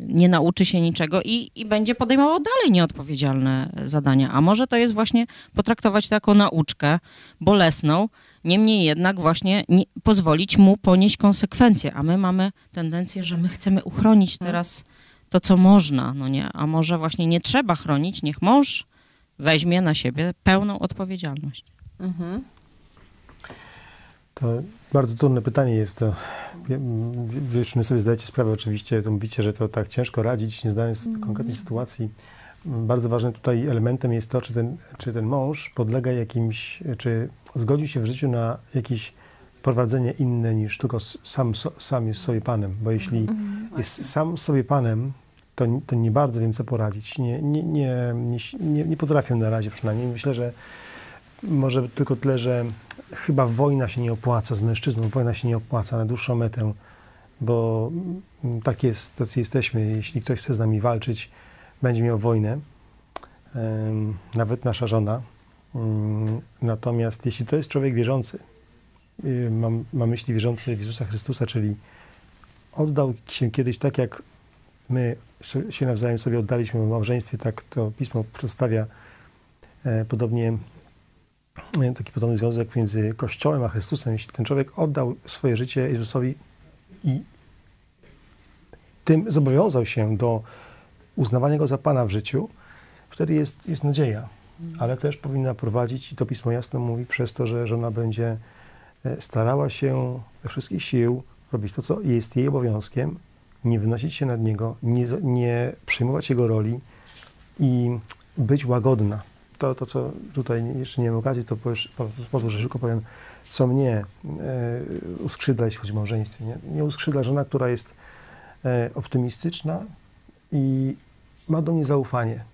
nie nauczy się niczego i, i będzie podejmował dalej nieodpowiedzialne zadania. A może to jest właśnie potraktować to jako nauczkę bolesną, niemniej jednak właśnie nie, pozwolić mu ponieść konsekwencje. A my mamy tendencję, że my chcemy uchronić teraz to, co można, no nie? A może właśnie nie trzeba chronić, niech mąż weźmie na siebie pełną odpowiedzialność. Mhm. To bardzo trudne pytanie jest to. Wy już sobie zdajecie sprawę oczywiście, to mówicie, że to tak ciężko radzić, nie znając konkretnej sytuacji. Bardzo ważnym tutaj elementem jest to, czy ten, czy ten mąż podlega jakimś, czy zgodził się w życiu na jakieś prowadzenie inne niż tylko sam, sam jest sobie panem. Bo jeśli jest sam sobie panem, to, to nie bardzo wiem, co poradzić. Nie, nie, nie, nie, nie, nie potrafię na razie przynajmniej. Myślę, że może tylko tyle, że chyba wojna się nie opłaca z mężczyzną, wojna się nie opłaca na dłuższą metę, bo mm, tak jest, tacy jesteśmy. Jeśli ktoś chce z nami walczyć, będzie miał wojnę, nawet nasza żona. Mm, Natomiast jeśli to jest człowiek wierzący, y, mam, mam myśli wierzący w Jezusa Chrystusa, czyli oddał się kiedyś tak, jak my się nawzajem sobie oddaliśmy w małżeństwie, tak to Pismo przedstawia e, podobnie e, taki podobny związek między Kościołem a Chrystusem. Jeśli ten człowiek oddał swoje życie Jezusowi i tym zobowiązał się do uznawania Go za Pana w życiu, wtedy jest, jest nadzieja. Ale też powinna prowadzić, i to Pismo jasno mówi, przez to, że żona będzie e, starała się ze wszystkich sił robić to, co jest jej obowiązkiem, nie wynosić się nad Niego, nie, nie przejmować Jego roli i być łagodna. To, to co tutaj jeszcze nie mam okazji, to powiesz- po- pozwól, że szybko powiem, co mnie e, uskrzydla, jeśli chodzi o małżeństwie. Nie, nie uskrzydla żona, która jest e, optymistyczna i ma do mnie zaufanie.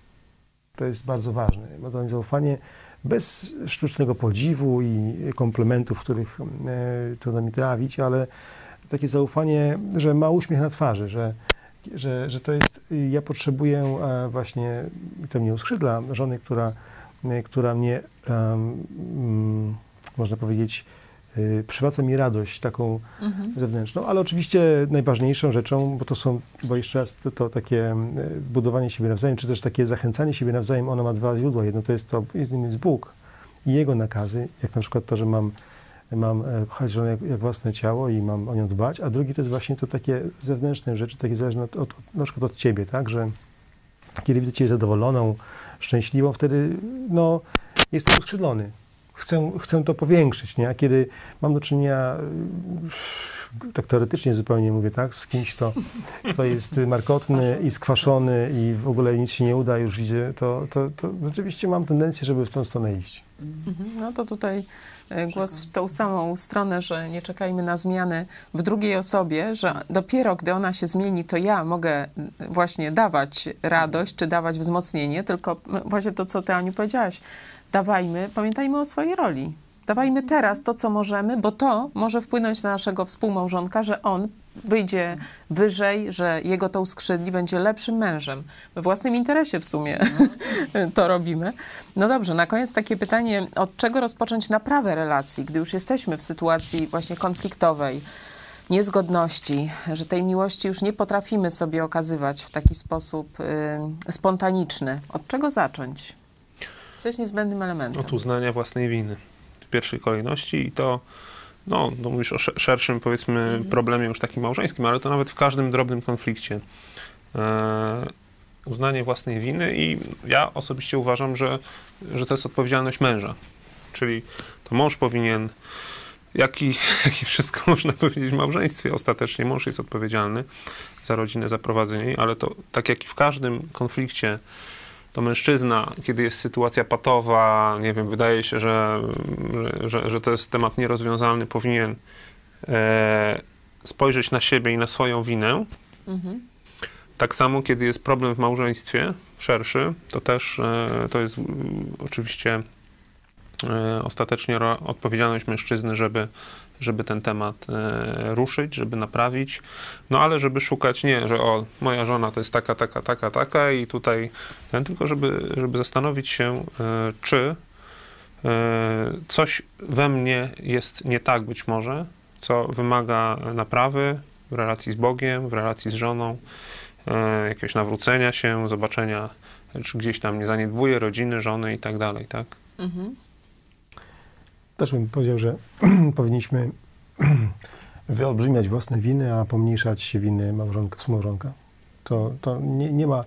To jest bardzo ważne. Ma do mnie zaufanie bez sztucznego podziwu i komplementów, których e, trudno mi trawić, ale takie zaufanie, że ma uśmiech na twarzy, że, że, że to jest, ja potrzebuję e, właśnie, to mnie uskrzydla, żony, która, e, która mnie, mm, można powiedzieć, przywraca mi radość taką Mhm. zewnętrzną, ale oczywiście najważniejszą rzeczą, bo to są, bo jeszcze raz to, to takie e, budowanie siebie nawzajem, czy też takie zachęcanie siebie nawzajem, ono ma dwa źródła. Jedno to jest to, jednym jest Bóg i Jego nakazy, jak na przykład to, że mam, mam e, kochać żonę jak, jak własne ciało i mam o nią dbać, a drugi to jest właśnie to takie zewnętrzne rzeczy, takie zależne od, od, od, na przykład od Ciebie, tak, że kiedy widzę Ciebie zadowoloną, szczęśliwą, wtedy no, jestem uskrzydlony. Chcę, chcę to powiększyć, nie? A kiedy mam do czynienia, y, tak teoretycznie zupełnie mówię, tak, z kimś, kto, kto jest markotny i skwaszony i w ogóle nic się nie uda, już idzie, to, to, to rzeczywiście mam tendencję, żeby w tą stronę iść. Mhm. No to tutaj głos w tą samą stronę, że nie czekajmy na zmiany w drugiej osobie, że dopiero gdy ona się zmieni, to ja mogę mm, właśnie dawać radość, czy dawać wzmocnienie, tylko właśnie to, co ty Aniu powiedziałaś, dawajmy, pamiętajmy o swojej roli. Dawajmy teraz to, co możemy, bo to może wpłynąć na naszego współmałżonka, że on wyjdzie wyżej, że jego to uskrzydli, będzie lepszym mężem. We własnym interesie w sumie to robimy. No dobrze, na koniec takie pytanie, od czego rozpocząć naprawę relacji, gdy już jesteśmy w sytuacji właśnie konfliktowej, niezgodności, że tej miłości już nie potrafimy sobie okazywać w taki sposób y, spontaniczny. Od czego zacząć? Co jest niezbędnym elementem? Od uznania własnej winy w pierwszej kolejności i to, no, no mówisz o sze- szerszym, powiedzmy, problemie już takim małżeńskim, ale to nawet w każdym drobnym konflikcie. E, uznanie własnej winy i ja osobiście uważam, że, że to jest odpowiedzialność męża. Czyli to mąż powinien, jak i, jak i wszystko można powiedzieć w małżeństwie, ostatecznie mąż jest odpowiedzialny za rodzinę, za prowadzenie ale to tak jak i w każdym konflikcie, to mężczyzna, kiedy jest sytuacja patowa, nie wiem, wydaje się, że, że, że, to jest temat nierozwiązalny, powinien e, spojrzeć na siebie i na swoją winę. Mhm. Tak samo, kiedy jest problem w małżeństwie szerszy, to też e, to jest mm, oczywiście e, ostatecznie odpowiedzialność mężczyzny, żeby, żeby ten temat e, ruszyć, żeby naprawić. No ale żeby szukać nie, że o, moja żona to jest taka, taka, taka, taka i tutaj ten, tylko żeby, żeby zastanowić się, e, czy e, coś we mnie jest nie tak być może, co wymaga naprawy w relacji z Bogiem, w relacji z żoną, jakiegoś nawrócenia się, zobaczenia, czy gdzieś tam nie zaniedbuje rodziny, żony i tak dalej, tak? Mhm. Też bym powiedział, że powinniśmy wyolbrzymiać własne winy, a pomniejszać winy małżonka, współmałżonka. To, to nie, nie ma,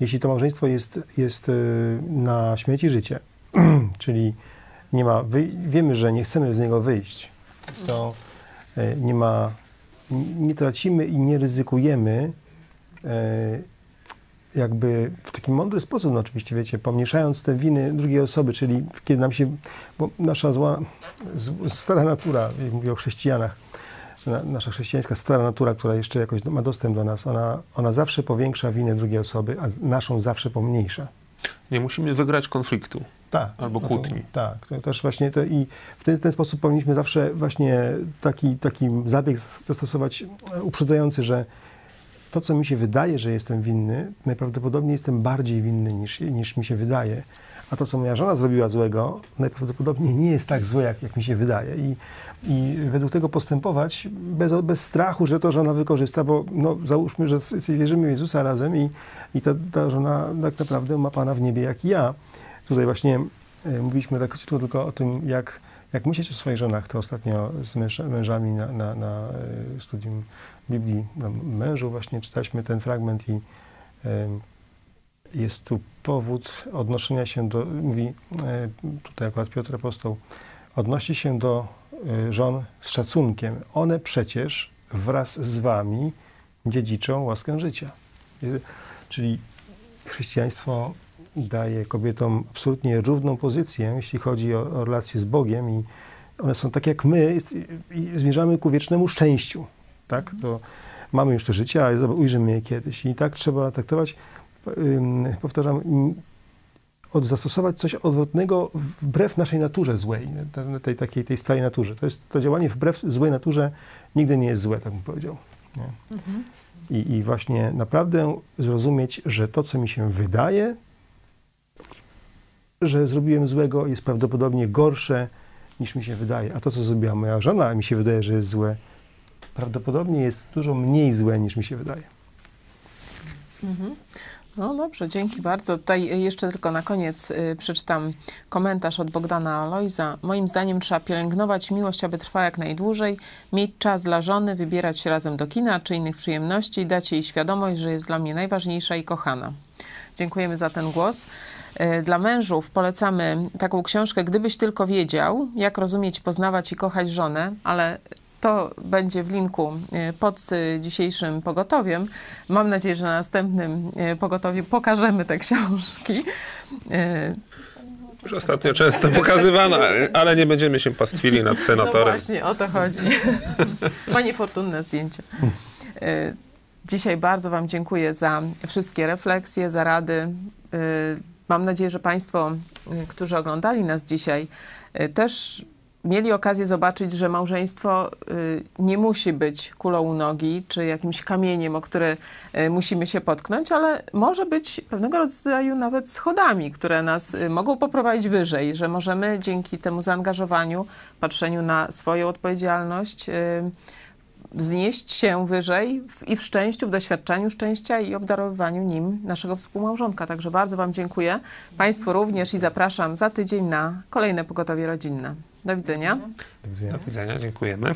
jeśli to małżeństwo jest, jest y, na śmierć i życie, czyli nie ma, wiemy, że nie chcemy z niego wyjść, to y, nie ma, nie tracimy i nie ryzykujemy y, jakby w taki mądry sposób, no oczywiście, wiecie, pomniejszając te winy drugiej osoby, czyli kiedy nam się, bo nasza zła, stara natura, jak mówię o chrześcijanach, na, nasza chrześcijańska stara natura, która jeszcze jakoś ma dostęp do nas, ona, ona zawsze powiększa winę drugiej osoby, a naszą zawsze pomniejsza. Nie musimy wygrać konfliktu. Tak. Albo no kłótni. To, tak, to też właśnie to i w ten, ten sposób powinniśmy zawsze właśnie taki, taki zabieg zastosować uprzedzający, że to, co mi się wydaje, że jestem winny, najprawdopodobniej jestem bardziej winny niż, niż mi się wydaje. A to, co moja żona zrobiła złego, najprawdopodobniej nie jest tak złe, jak, jak mi się wydaje. I, I według tego postępować bez, bez strachu, że to żona wykorzysta, bo no, załóżmy, że wierzymy w Jezusa razem i, i ta, ta żona tak naprawdę ma Pana w niebie jak i ja. Tutaj właśnie e, mówiliśmy tak krótko tylko o tym, jak, jak myśleć o swoich żonach. To ostatnio z męż, mężami na, na, na e, studium Biblii mężu właśnie czytaliśmy ten fragment i jest tu powód odnoszenia się do, mówi e, tutaj akurat Piotr Apostoł, odnosi się do e, żon z szacunkiem. One przecież wraz z wami dziedziczą łaskę życia. Czyli chrześcijaństwo daje kobietom absolutnie równą pozycję, jeśli chodzi o, o relacje z Bogiem i one są tak jak my i, i zmierzamy ku wiecznemu szczęściu. Tak? To mamy już to życie, ale ujrzymy je kiedyś. I tak trzeba traktować, powtarzam, od, zastosować coś odwrotnego wbrew naszej naturze złej, tej, takiej tej starej naturze. To jest to działanie wbrew złej naturze nigdy nie jest złe, tak bym powiedział. Nie? I, I właśnie naprawdę zrozumieć, że to, co mi się wydaje, że zrobiłem złego, jest prawdopodobnie gorsze niż mi się wydaje. A to, co zrobiła moja żona, mi się wydaje, że jest złe, prawdopodobnie jest dużo mniej złe niż mi się wydaje. Mhm. No dobrze, dzięki bardzo. Tutaj y, jeszcze tylko na koniec y, przeczytam komentarz od Bogdana Alojza. Moim zdaniem trzeba pielęgnować miłość, aby trwała jak najdłużej, mieć czas dla żony, wybierać się razem do kina czy innych przyjemności dać jej świadomość, że jest dla mnie najważniejsza i kochana. Dziękujemy za ten głos. Y, Dla mężów polecamy taką książkę Gdybyś tylko wiedział, jak rozumieć, poznawać i kochać żonę, ale to będzie w linku y, pod y, dzisiejszym pogotowiem. Mam nadzieję, że na następnym y, pogotowiu pokażemy te książki. Już ostatnio często pokazywana, ale nie będziemy się pastwili nad No senatorem. właśnie, o to chodzi. Ma niefortunne zdjęcie. Dzisiaj bardzo Wam dziękuję za wszystkie refleksje, za rady. Mam nadzieję, że Państwo, którzy oglądali nas dzisiaj, też mieli okazję zobaczyć, że małżeństwo y, nie musi być kulą u nogi, czy jakimś kamieniem, o który musimy się potknąć, ale może być pewnego rodzaju nawet schodami, które nas y, mogą poprowadzić wyżej, że możemy dzięki temu zaangażowaniu, patrzeniu na swoją odpowiedzialność, y, wznieść się wyżej w, i w szczęściu, w doświadczeniu szczęścia i obdarowywaniu nim naszego współmałżonka. Także bardzo Wam dziękuję. Państwu również i zapraszam za tydzień na kolejne pogotowie rodzinne. Do widzenia. Do widzenia. Do widzenia, dziękujemy.